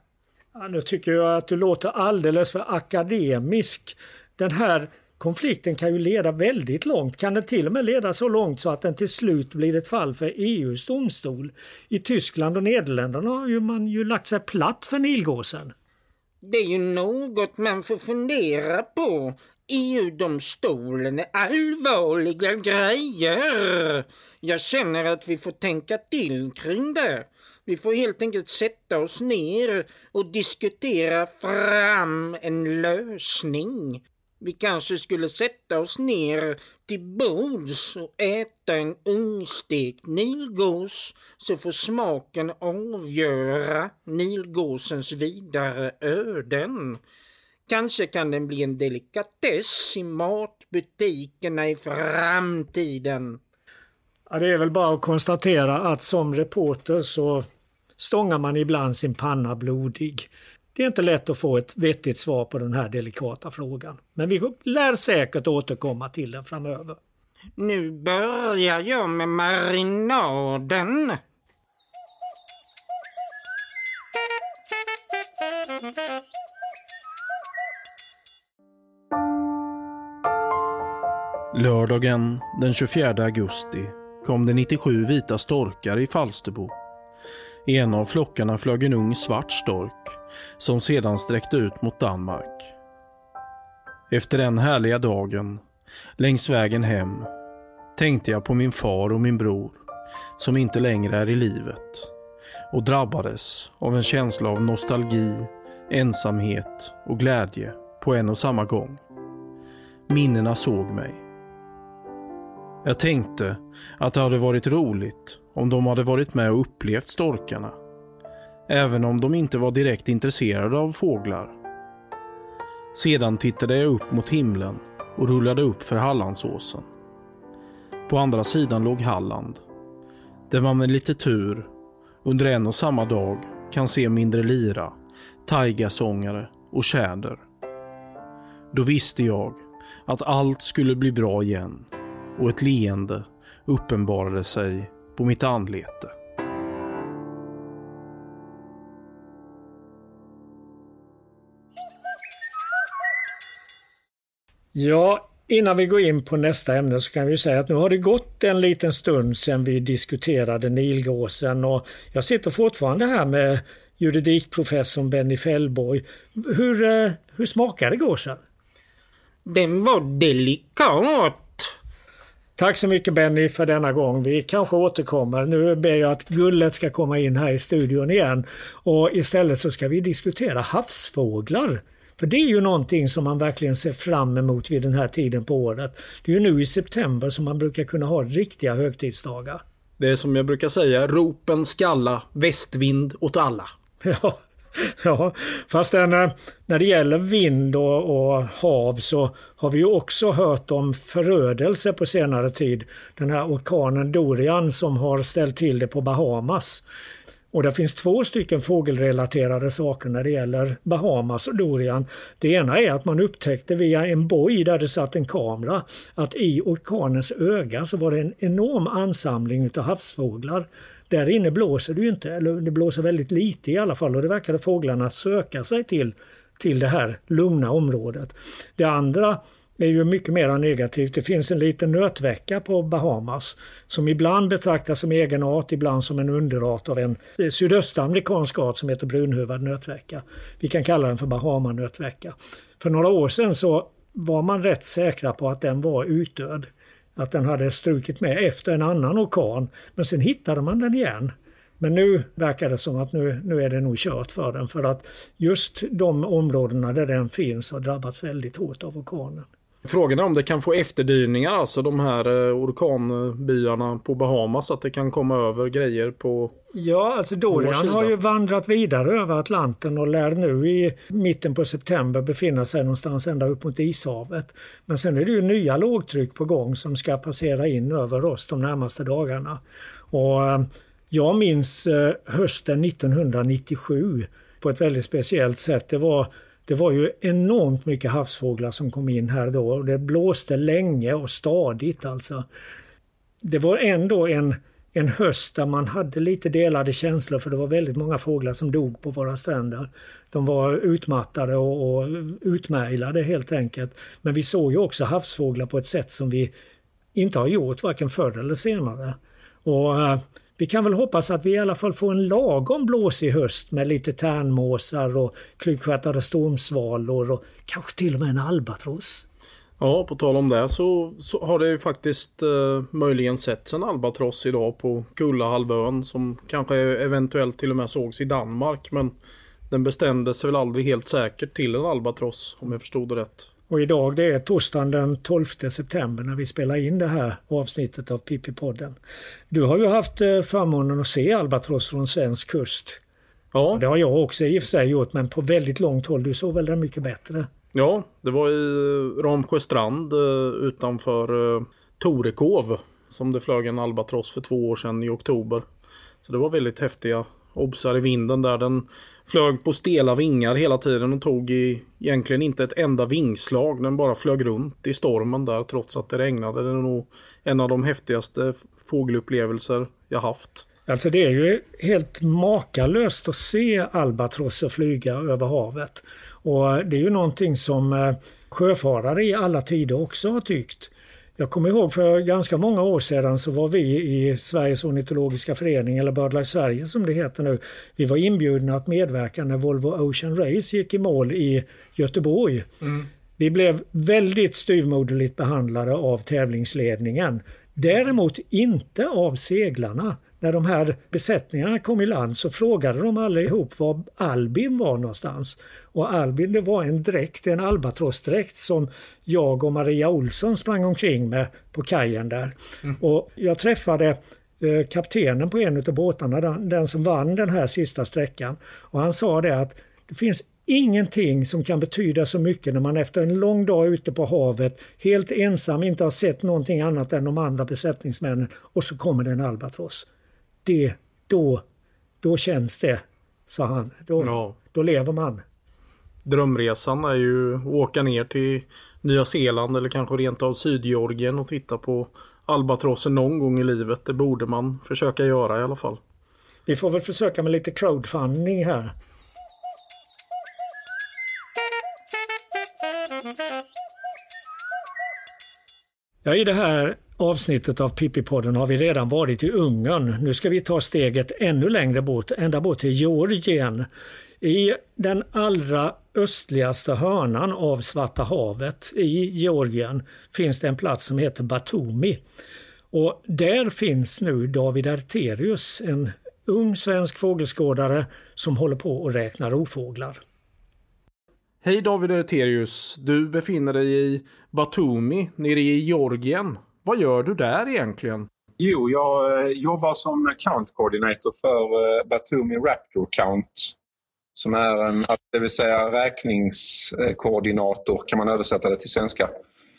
Ja, nu tycker jag att du låter alldeles för akademisk. Den här konflikten kan ju leda väldigt långt. Kan den till och med leda så långt så att den till slut blir ett fall för EUs domstol? I Tyskland och Nederländerna har ju man ju lagt sig platt för nilgåsen. Det är ju något man får fundera på. EU-domstolen är allvarliga grejer. Jag känner att vi får tänka till kring det. Vi får helt enkelt sätta oss ner och diskutera fram en lösning. Vi kanske skulle sätta oss ner till bords och äta en ungstekt nilgås så får smaken avgöra nilgåsens vidare öden. Kanske kan den bli en delikatess i matbutikerna i framtiden. Ja, det är väl bara att konstatera att som reporter så stångar man ibland sin panna blodig. Det är inte lätt att få ett vettigt svar på den här delikata frågan. Men vi lär säkert återkomma till den framöver. Nu börjar jag med marinaden. Lördagen den 24 augusti kom det 97 vita storkar i Falsterbo i en av flockarna flög en ung svart stork som sedan sträckte ut mot Danmark. Efter den härliga dagen, längs vägen hem, tänkte jag på min far och min bror som inte längre är i livet och drabbades av en känsla av nostalgi, ensamhet och glädje på en och samma gång. Minnena såg mig. Jag tänkte att det hade varit roligt om de hade varit med och upplevt storkarna. Även om de inte var direkt intresserade av fåglar. Sedan tittade jag upp mot himlen och rullade upp för Hallandsåsen. På andra sidan låg Halland där man med lite tur under en och samma dag kan se mindre lira, taigasångare och tjäder. Då visste jag att allt skulle bli bra igen och ett leende uppenbarade sig på mitt anlete. Ja, innan vi går in på nästa ämne så kan vi säga att nu har det gått en liten stund sedan vi diskuterade nilgåsen och jag sitter fortfarande här med juridikprofessorn Benny Fällborg. Hur, eh, hur smakade gåsen? Den var delikat. Tack så mycket Benny för denna gång. Vi kanske återkommer. Nu ber jag att Gullet ska komma in här i studion igen. Och istället så ska vi diskutera havsfåglar. För det är ju någonting som man verkligen ser fram emot vid den här tiden på året. Det är ju nu i september som man brukar kunna ha riktiga högtidsdagar. Det är som jag brukar säga, ropen skalla, västvind åt alla. Ja, ja. fast eh, när det gäller vind och, och, hav så har vi ju också hört om förödelse på senare tid. Den här orkanen Dorian som har ställt till det på Bahamas. Och det finns två stycken fågelrelaterade saker när det gäller Bahamas och Dorian. Det ena är att man upptäckte via en boj där det satt en kamera att i orkanens öga så var det en enorm ansamling utav havsfåglar. Där inne blåser det ju inte, eller det blåser väldigt lite i alla fall och det verkade fåglarna söka sig till, till det här lugna området. Det andra är ju mycket mer negativt. Det finns en liten nötvecka på Bahamas som ibland betraktas som egen art, ibland som en underart av en eh, sydöstamerikansk art som heter brunhuvad nötvecka. Vi kan kalla den för Bahamanötvecka. För några år sedan så var man rätt säkra på att den var utdöd. Att den hade strukit med efter en annan orkan. Men sen hittade man den igen. Men nu verkar det som att nu, nu är det nog kört för den för att just de områdena där den finns har drabbats väldigt hårt av orkanen. Frågan är om det kan få efterdyningar, alltså de här eh, orkanbyarna på Bahamas, att det kan komma över grejer på Ja, alltså Dorian har ju vandrat vidare över Atlanten och lär nu i mitten på september befinna sig någonstans ända upp mot Ishavet. Men sen är det ju nya lågtryck på gång som ska passera in över oss de närmaste dagarna. Och eh, jag minns eh, hösten 1997 på ett väldigt speciellt sätt. Det var det var ju enormt mycket havsfåglar som kom in här då och det blåste länge och stadigt alltså. Det var ändå en, en höst där man hade lite delade känslor för det var väldigt många fåglar som dog på våra stränder. De var utmattade och, och utmärglade helt enkelt. Men vi såg ju också havsfåglar på ett sätt som vi inte har gjort varken förr eller senare. Och eh, vi kan väl hoppas att vi i alla fall får en lagom blåsig höst med lite tärnmåsar och klygstjärtade stormsvalor och kanske till och med en albatross. Ja, på tal om det så, så har det ju faktiskt eh, möjligen setts en albatross idag på Kullahalvön som kanske eventuellt till och med sågs i Danmark men den bestämdes väl aldrig helt säkert till en albatross om jag förstod det rätt. Och idag det är torsdagen den 12 september när vi spelar in det här avsnittet av Pippi-podden. Du har ju haft eh, förmånen att se albatross från svensk kust. Ja. Det har jag också i och för sig gjort men på väldigt långt håll. Du såg väl den mycket bättre? Ja, det var i Ramsjöstrand eh, utanför eh, Torekov som det flög en albatross för två år sedan i oktober. Så det var väldigt häftiga obsar i vinden där. Den flög på stela vingar hela tiden och tog i, egentligen inte ett enda vingslag. Den bara flög runt i stormen där trots att det regnade. Det är nog en av de häftigaste fågelupplevelser jag haft. Alltså det är ju helt makalöst att se albatrosser flyga över havet. Och det är ju någonting som eh, sjöfarare i alla tider också har tyckt. Jag kommer ihåg för ganska många år sedan så var vi i Sveriges ornitologiska förening, eller BirdLife Sverige som det heter nu. Vi var inbjudna att medverka när Volvo Ocean Race gick i mål i Göteborg. Mm. Vi blev väldigt styvmoderligt behandlade av tävlingsledningen. Däremot inte av seglarna. När de här besättningarna kom i land så frågade de allihop var Albin var någonstans. Och Albin det var en dräkt, en albatrossdräkt som jag och Maria Olsson sprang omkring med på kajen där. Mm. Och jag träffade eh, kaptenen på en av båtarna, den, den som vann den här sista sträckan. Och han sa det att det finns ingenting som kan betyda så mycket när man efter en lång dag ute på havet helt ensam inte har sett någonting annat än de andra besättningsmännen och så kommer det en albatross. det, då, då känns det, sa han. Då, ja. då lever man. Drömresan är ju att åka ner till Nya Zeeland eller kanske rent av Sydgeorgien och titta på albatrossen någon gång i livet. Det borde man försöka göra i alla fall. Vi får väl försöka med lite crowdfunding här. Ja, I det här avsnittet av Pippi-podden har vi redan varit i Ungern. Nu ska vi ta steget ännu längre bort, ända bort till Georgien. I den allra östligaste hörnan av Svarta havet i Georgien finns det en plats som heter Batumi. Och där finns nu David Arterius, en ung svensk fågelskådare som håller på att räkna rovfåglar. Hej David Arterius, du befinner dig i Batumi nere i Georgien. Vad gör du där egentligen? Jo, jag eh, jobbar som count coordinator för eh, Batumi Raptor Count som är en, det vill säga räkningskoordinator kan man översätta det till svenska.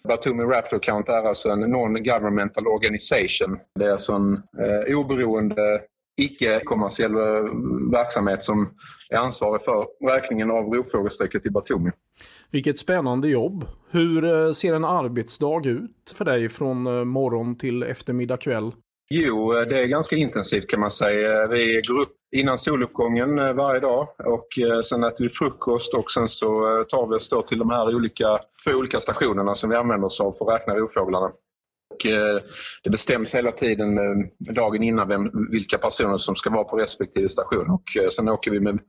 Batumi Raptor Count är alltså en non-governmental organisation. Det är alltså en eh, oberoende icke-kommersiell eh, verksamhet som är ansvarig för räkningen av rovfågelsträcket i Batumi. Vilket spännande jobb. Hur eh, ser en arbetsdag ut för dig från eh, morgon till eftermiddag kväll? Jo, det är ganska intensivt kan man säga. Vi går upp innan soluppgången eh, varje dag och eh, sen äter vi frukost och sen så eh, tar vi oss då till de här olika, två olika stationerna som vi använder oss av för att räkna rovfåglarna. Och det bestäms hela tiden dagen innan vem, vilka personer som ska vara på respektive station och sen åker vi med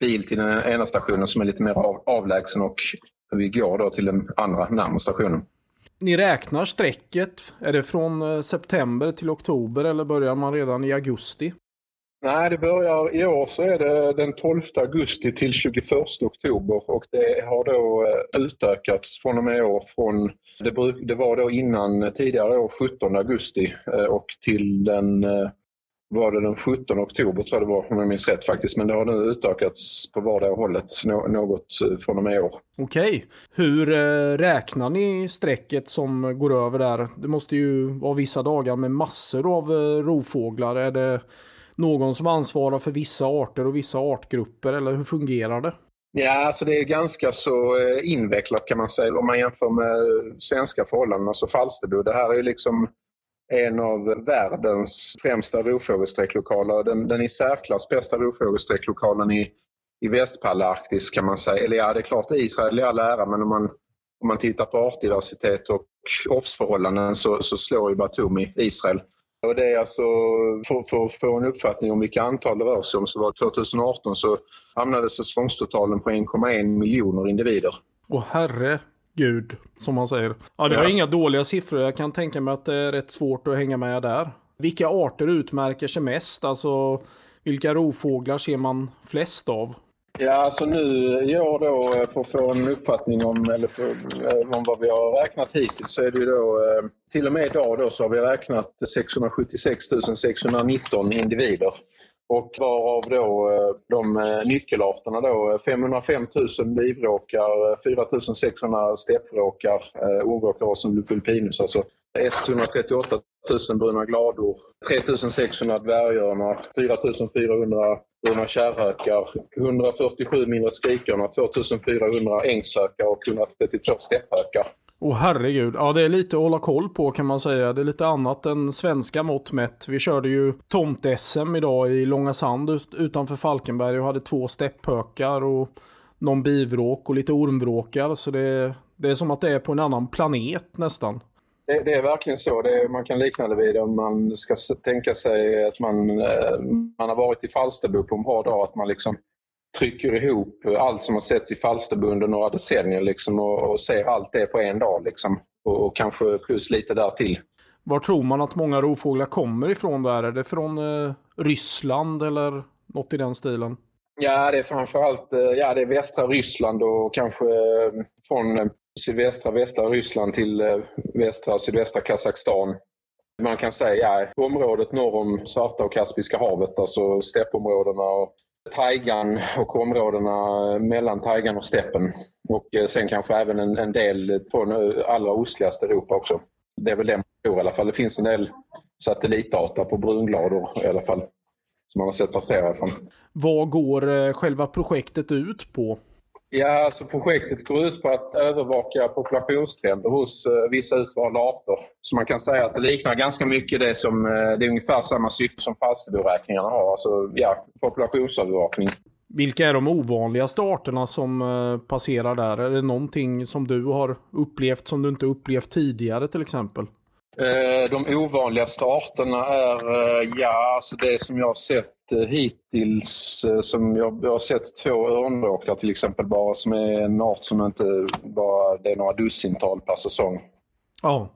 bil till den ena stationen som är lite mer avlägsen och vi går då till den andra närmare stationen. Ni räknar strecket. Är det från eh, september till oktober eller börjar man redan i augusti? Nej, det börjar i år så är det den 12 augusti till 21 oktober och det har då eh, utökats från och med i år från, det, var då innan tidigare år 17 augusti eh, och till den var det den 17 oktober tror jag det var om jag minns rätt faktiskt. Men det har nu utökats på vardera hållet något eh, från och med i år. Okej. Hur eh, räknar ni strecket som går över där? Det måste ju vara vissa dagar med massor av eh, rovfåglar. Är det någon som ansvarar för vissa arter och vissa artgrupper eller hur fungerar det? Ja, alltså det är ganska så invecklat kan man säga om man jämför med svenska förhållanden. Alltså Falsterbo, det här är liksom en av världens främsta rovfågelsträcklokaler. Den, den i särklass bästa rovfågelsträcklokalen i, i Västpallarktis kan man säga. Eller ja, det är klart Israel i all ära men om man, om man tittar på artdiversitet och obsförhållanden så, så slår ju Batumi Israel. Och det är alltså, för, för att få en uppfattning om vilka antal det rör sig om, så var 2018 så hamnade säsongstotalen på 1,1 miljoner individer. Åh herre gud, som man säger. Ja, det var ja. inga dåliga siffror. Jag kan tänka mig att det är rätt svårt att hänga med där. Vilka arter utmärker sig mest? Alltså, vilka rovfåglar ser man flest av? Ja, alltså nu i år då för att få en uppfattning om, eller för, eh, om vad vi har räknat hittills så är det ju då eh, till och med idag då så har vi räknat 676 619 individer och varav då eh, de eh, nyckelarterna då eh, 505 000 livråkar, 4 600 och som Lupulpinus, alltså. 138 000 bruna glador, 3 600 dvärgörnar, 4 400 bruna kärrhökar, 147 mindre skrikörnar, 2 400 ängshökar och 132 stepphökar. Åh oh, herregud, ja det är lite att hålla koll på kan man säga. Det är lite annat än svenska mått mätt. Vi körde ju tomt-SM idag i Långa Sand utanför Falkenberg och hade två stepphökar och någon bivråk och lite ormvråkar. Så det, det är som att det är på en annan planet nästan. Det, det är verkligen så. Är, man kan likna det vid om man ska tänka sig att man, eh, man har varit i Falsterbo på en bra dag. Att man liksom trycker ihop allt som har setts i Falsterbo under några decennier liksom, och, och ser allt det på en dag. Liksom, och, och, kanske plus lite där till. Var tror man att många rovfåglar kommer ifrån där? Är det från eh, Ryssland eller något i den stilen? Ja, det är framförallt eh, ja, det är västra Ryssland och kanske eh, från sydvästra västra Ryssland till eh, västra sydvästra Kazakstan. Man kan säga området norr om Svarta och Kaspiska havet, alltså steppområdena och taigan och områdena mellan taigan och steppen. Och eh, sen kanske även en, en del från eh, allra ostligaste Europa också. Det är väl det man tror i alla fall. Det finns en del satellitdata på brunglador i alla fall. som man har sett passera ifrån. Vad går själva projektet ut på? Ja, alltså projektet går ut på att övervaka populationstrender hos eh, vissa utvalda arter. Så man kan säga att det liknar ganska mycket det som, eh, det är ungefär samma syfte som Falsterboräkningarna har. Alltså ja, populationsövervakning. Vilka är de ovanligaste arterna som eh, passerar där? Är det någonting som du har upplevt som du inte upplevt tidigare till exempel? Eh, de ovanligaste arterna är, eh, ja, alltså det som jag har sett eh, hittills, som jag, jag har sett två örnråkar till exempel bara, som är en art som inte bara, det är några dussintal per säsong. Ja.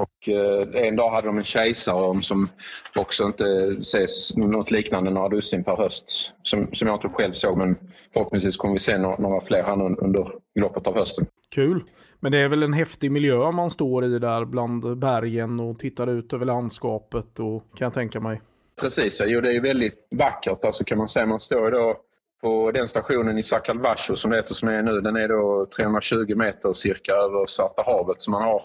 Och en dag hade de en kejsarörn som också inte ses något liknande några dussin per höst. Som, som jag inte själv såg men förhoppningsvis kommer vi se några, några fler här under loppet av hösten. Kul. Men det är väl en häftig miljö man står i där bland bergen och tittar ut över landskapet och kan jag tänka mig. Precis, jo, det är väldigt vackert alltså kan man säga. Man står då på den stationen i Sakalvasho som det heter som är nu. Den är då 320 meter cirka över Svarta havet så man har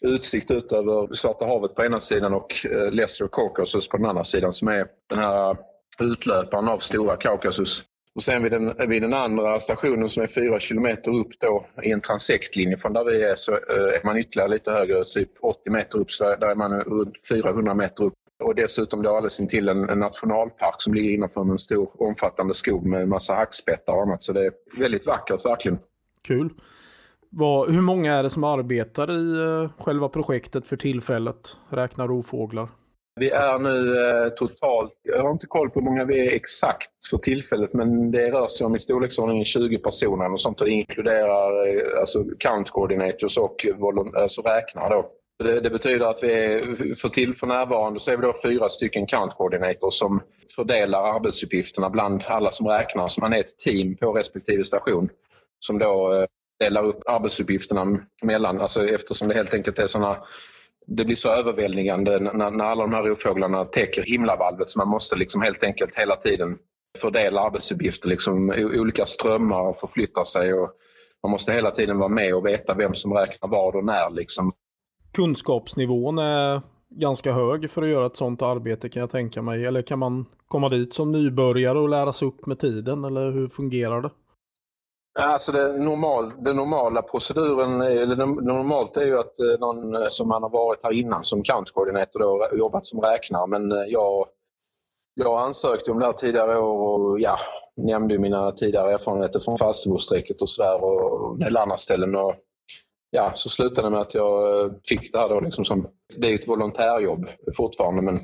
utsikt ut över Svarta havet på ena sidan och eh, Lesser Kaukasus på den andra sidan som är den här utlöparen av Stora Kaukasus. Och sen vid den, vid den andra stationen som är fyra kilometer upp då i en transektlinje från där vi är så eh, är man ytterligare lite högre, typ 80 meter upp, så där är man runt 400 meter upp. Och dessutom då alldeles intill en, en nationalpark som ligger innanför en stor omfattande skog med massa hackspettar och annat. Så det är väldigt vackert verkligen. Kul. Vad, hur många är det som arbetar i eh, själva projektet för tillfället? Räknar rovfåglar. Vi är nu eh, totalt, jag har inte koll på hur många vi är exakt för tillfället men det rör sig om i storleksordningen 20 personer och sånt och det inkluderar eh, alltså count coordinators och alltså räknare då. Det, det, betyder att vi är, för, till, för närvarande så är vi då fyra stycken count coordinators som fördelar arbetsuppgifterna bland alla som räknar. Så man är ett team på respektive station som då delar upp arbetsuppgifterna mellan, alltså eftersom det helt enkelt är sådana det blir så överväldigande när, när alla de här rovfåglarna täcker himlavalvet så man måste liksom helt enkelt hela tiden fördela arbetsuppgifter. Liksom, olika strömmar förflyttar sig och man måste hela tiden vara med och veta vem som räknar vad och när. Liksom. Kunskapsnivån är ganska hög för att göra ett sådant arbete kan jag tänka mig. Eller kan man komma dit som nybörjare och lära sig upp med tiden? Eller hur fungerar det? Alltså det, normal, den normala proceduren, eller det normalt är ju att eh, någon eh, som man har varit här innan som countkoordinator då jobbat som räknare men eh, jag, jag ansökte om det här tidigare år och ja, nämnde mina tidigare erfarenheter från Falsterbosträcket och sådär och en del andra ställen. Och, ja, så slutade det med att jag fick det här då liksom som, det är ju ett volontärjobb fortfarande men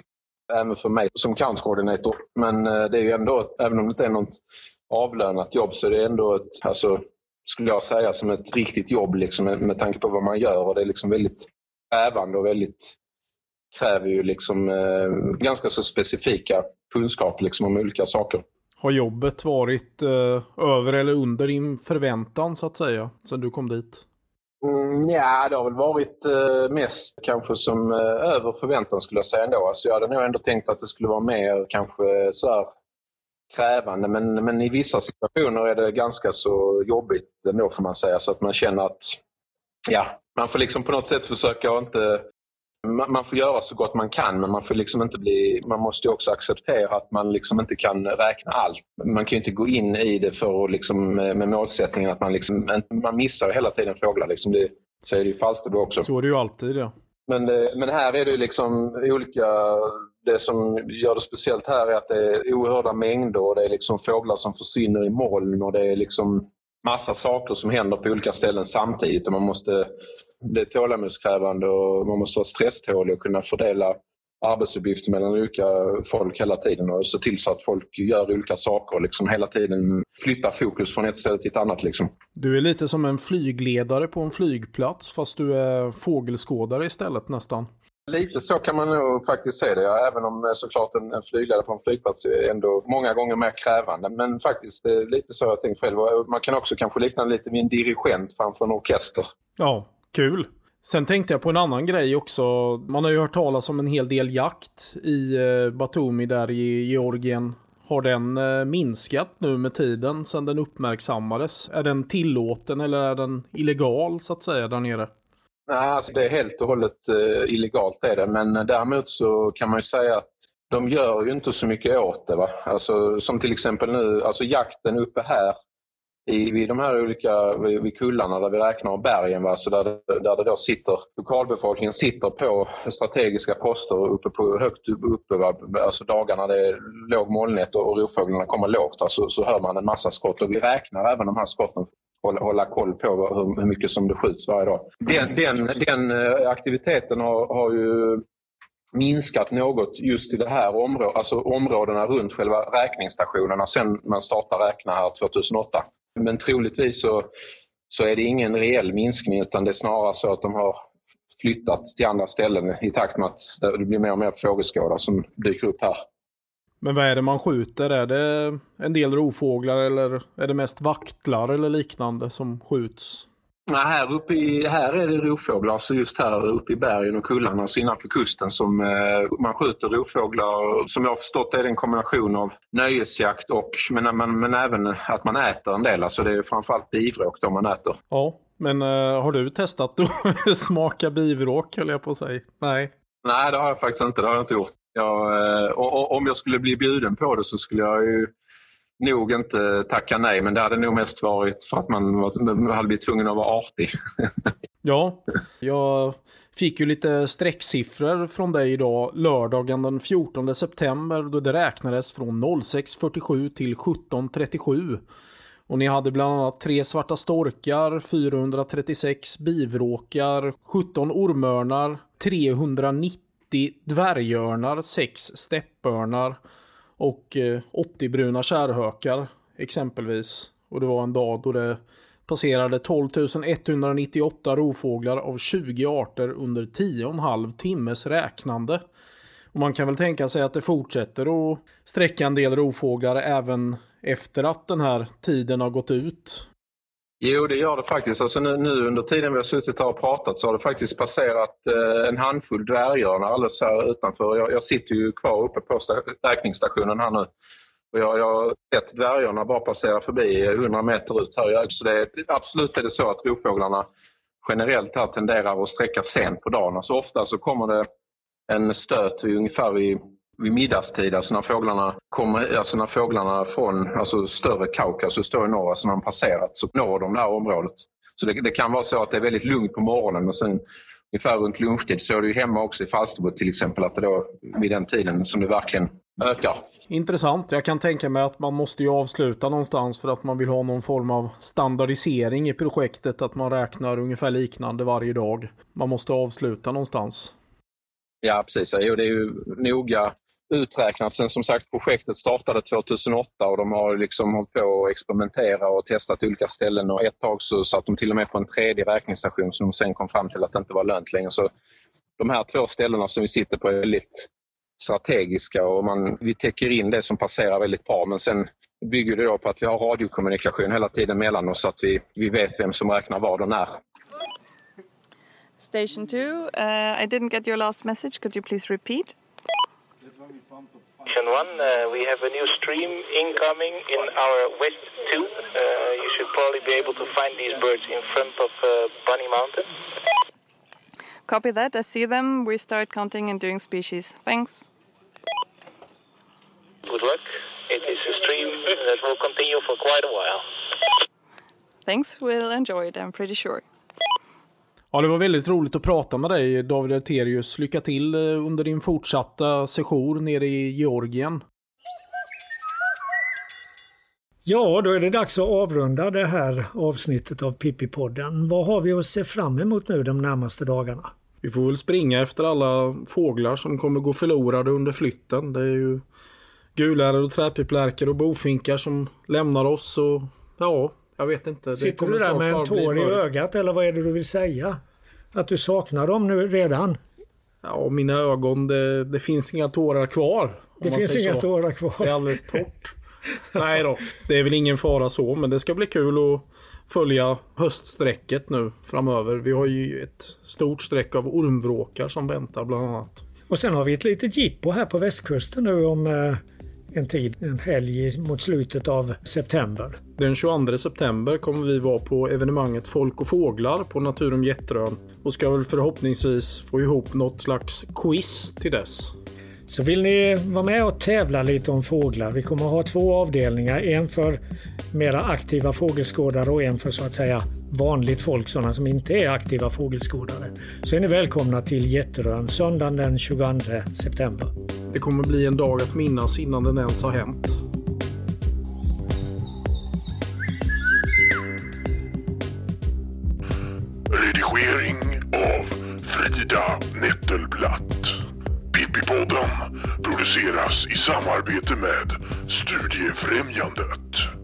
även för mig som countkoordinator. Men det är ju ändå, även om det inte är något avlönat jobb så är det ändå ett, alltså, skulle jag säga, som ett riktigt jobb liksom, med, med tanke på vad man gör. Och det är liksom väldigt krävande och väldigt kräver ju liksom eh, ganska så specifika kunskaper liksom, om olika saker. Har jobbet varit eh, över eller under din förväntan så att säga, sen du kom dit? Mm, ja, det har väl varit eh, mest kanske som eh, över förväntan skulle jag säga ändå. Alltså, jag hade nog ändå tänkt att det skulle vara mer kanske så här krävande men, men i vissa situationer är det ganska så jobbigt ändå får man säga så att man känner att ja, man får liksom på något sätt försöka inte man får göra så gott man kan men man får liksom inte bli, man måste också acceptera att man liksom inte kan räkna allt. Man kan ju inte gå in i det för att liksom, med målsättningen att man liksom, man missar hela tiden fåglar. Liksom det, så är det i Falsterbo också. Så är det ju alltid ja. Men, men här är det liksom olika det som gör det speciellt här är att det är oerhörda mängder och det är liksom fåglar som försvinner i moln och det är liksom massa saker som händer på olika ställen samtidigt. Och man måste, det är tålamodskrävande och man måste vara stresstålig och kunna fördela arbetsuppgifter mellan olika folk hela tiden och se till så att folk gör olika saker och liksom hela tiden flytta fokus från ett ställe till ett annat. Liksom. Du är lite som en flygledare på en flygplats fast du är fågelskådare istället nästan. Lite så kan man nog faktiskt se det, ja. även om eh, såklart en, en flygledare på en flygplats är ändå många gånger mer krävande. Men faktiskt det är lite så jag tänkt själv. Eh, man kan också kanske likna lite vid en dirigent framför en orkester. Ja, kul. Sen tänkte jag på en annan grej också. Man har ju hört talas om en hel del jakt i Batumi där i Georgien. Har den minskat nu med tiden sedan den uppmärksammades? Är den tillåten eller är den illegal så att säga där nere? Nej, alltså det är helt och hållet uh, illegalt är det. Men eh, däremot så kan man ju säga att de gör ju inte så mycket åt det. Va? Alltså, som till exempel nu, alltså jakten uppe här i, vid de här olika vid, kullarna där vi räknar bergen, va? Så där, där det då sitter, lokalbefolkningen sitter på strategiska poster uppe på, högt uppe, va? alltså dagarna det är låg molnighet och, och rovfåglarna kommer lågt, alltså, så hör man en massa skott och vi räknar även de här skotten hålla, hålla koll på hur, hur mycket som det skjuts varje dag. Den, den, den eh, aktiviteten har, har ju minskat något just i det här området, alltså områdena runt själva räkningsstationerna sen man startade räkna här 2008. Men troligtvis så, så är det ingen reell minskning utan det är snarare så att de har flyttat till andra ställen i takt med att det blir mer och mer fågelskådar som dyker upp här. Men vad är det man skjuter? Är det en del rovfåglar eller är det mest vaktlar eller liknande som skjuts? Nej, här, uppe i, här är det rovfåglar, så just här uppe i bergen och kullarna, alltså innanför kusten, som eh, man skjuter rovfåglar. Som jag har förstått är det en kombination av nöjesjakt och, men, men, men även att man äter en del. Alltså det är framförallt bivråk då man äter. Ja, men eh, har du testat att smaka bivråk, höll jag på att säga? Nej. Nej, det har jag faktiskt inte. Det har jag inte gjort. Jag, eh, och, och, om jag skulle bli bjuden på det så skulle jag ju nog inte tacka nej, men det hade nog mest varit för att man hade blivit tvungen att vara artig. ja, jag fick ju lite sträcksiffror från dig idag, lördagen den 14 september, då det räknades från 06.47 till 17.37. Och ni hade bland annat tre svarta storkar, 436 bivråkar, 17 ormörnar, 390 dvärgörnar, 6 steppörnar och eh, 80 bruna kärrhökar exempelvis. Och det var en dag då det passerade 12 198 rovfåglar av 20 arter under 10,5 timmes räknande. Och man kan väl tänka sig att det fortsätter att sträcka en del rovfåglar även efter att den här tiden har gått ut. Jo, det gör det faktiskt. Alltså nu, nu, under tiden vi har suttit här och pratat så har det faktiskt passerat eh, en handfull dvärgörnar alldeles här utanför. Jag, jag, sitter ju kvar uppe på räkningsstationen här nu. Och jag, jag har sett dvärgörnar bara passera förbi 100 meter ut här. Så det är, absolut är det så att rovfåglarna generellt här tenderar att sträcka sent på dagen. Alltså ofta så kommer det en stöt ungefär vid vid middagstid, alltså när fåglarna, kommer, alltså när fåglarna från alltså större Kaukasus står i norr, alltså när de passerat, så når de det här området. Så det, det, kan vara så att det är väldigt lugnt på morgonen men sen ungefär runt lunchtid så är det ju hemma också i Falsterbo till exempel att det då vid den tiden som det verkligen ökar. Intressant. Jag kan tänka mig att man måste ju avsluta någonstans för att man vill ha någon form av standardisering i projektet. Att man räknar ungefär liknande varje dag. Man måste avsluta någonstans. Ja precis. Jo, det är ju noga uträknat sen som sagt projektet startade 2008 och de har liksom hållit på att experimentera och testat olika ställen och ett tag så satt de till och med på en tredje räkningsstation som de sen kom fram till att det inte var lönt längre. Så de här två ställena som vi sitter på är väldigt strategiska och man, vi täcker in det som passerar väldigt bra men sen bygger det då på att vi har radiokommunikation hela tiden mellan oss så att vi, vi vet vem som räknar vad och när. Station 2, uh, I didn't get your last message. Could you please repeat? Station 1, uh, we have a new stream incoming in our west tube. Uh, you should probably be able to find these birds in front of uh, Bunny Mountain. Copy that. I see them. We start counting and doing species. Thanks. Good luck. It is a stream that will continue for quite a while. Thanks. We'll enjoy it, I'm pretty sure. Ja, det var väldigt roligt att prata med dig David Eterius. Lycka till eh, under din fortsatta session nere i Georgien. Ja, då är det dags att avrunda det här avsnittet av Pippi-podden. Vad har vi att se fram emot nu de närmaste dagarna? Vi får väl springa efter alla fåglar som kommer gå förlorade under flytten. Det är ju guläror och träpiplärkor och bofinkar som lämnar oss och ja, jag vet inte. Sitter du där med en tår i ögat eller vad är det du vill säga? Att du saknar dem nu redan? Ja, mina ögon, det, det finns inga tårar kvar. Det finns inga så. tårar kvar. Det är alldeles torrt. Nej då, det är väl ingen fara så, men det ska bli kul att följa höststräcket nu framöver. Vi har ju ett stort streck av ormvråkar som väntar bland annat. Och sen har vi ett litet jippo här på västkusten nu om eh, en tid, en helg mot slutet av september. Den 22 september kommer vi vara på evenemanget Folk och Fåglar på Naturum Jätterön och ska väl förhoppningsvis få ihop något slags quiz till dess. Så vill ni vara med och tävla lite om fåglar? Vi kommer ha två avdelningar. En för mera aktiva fågelskådare och en för så att säga vanligt folk, sådana som inte är aktiva fågelskådare. Så är ni välkomna till Jätterön söndagen den 22 september. Det kommer bli en dag att minnas innan den ens har hänt. Redigering av Frida Nettelblatt. Pippipodden produceras i samarbete med Studiefrämjandet.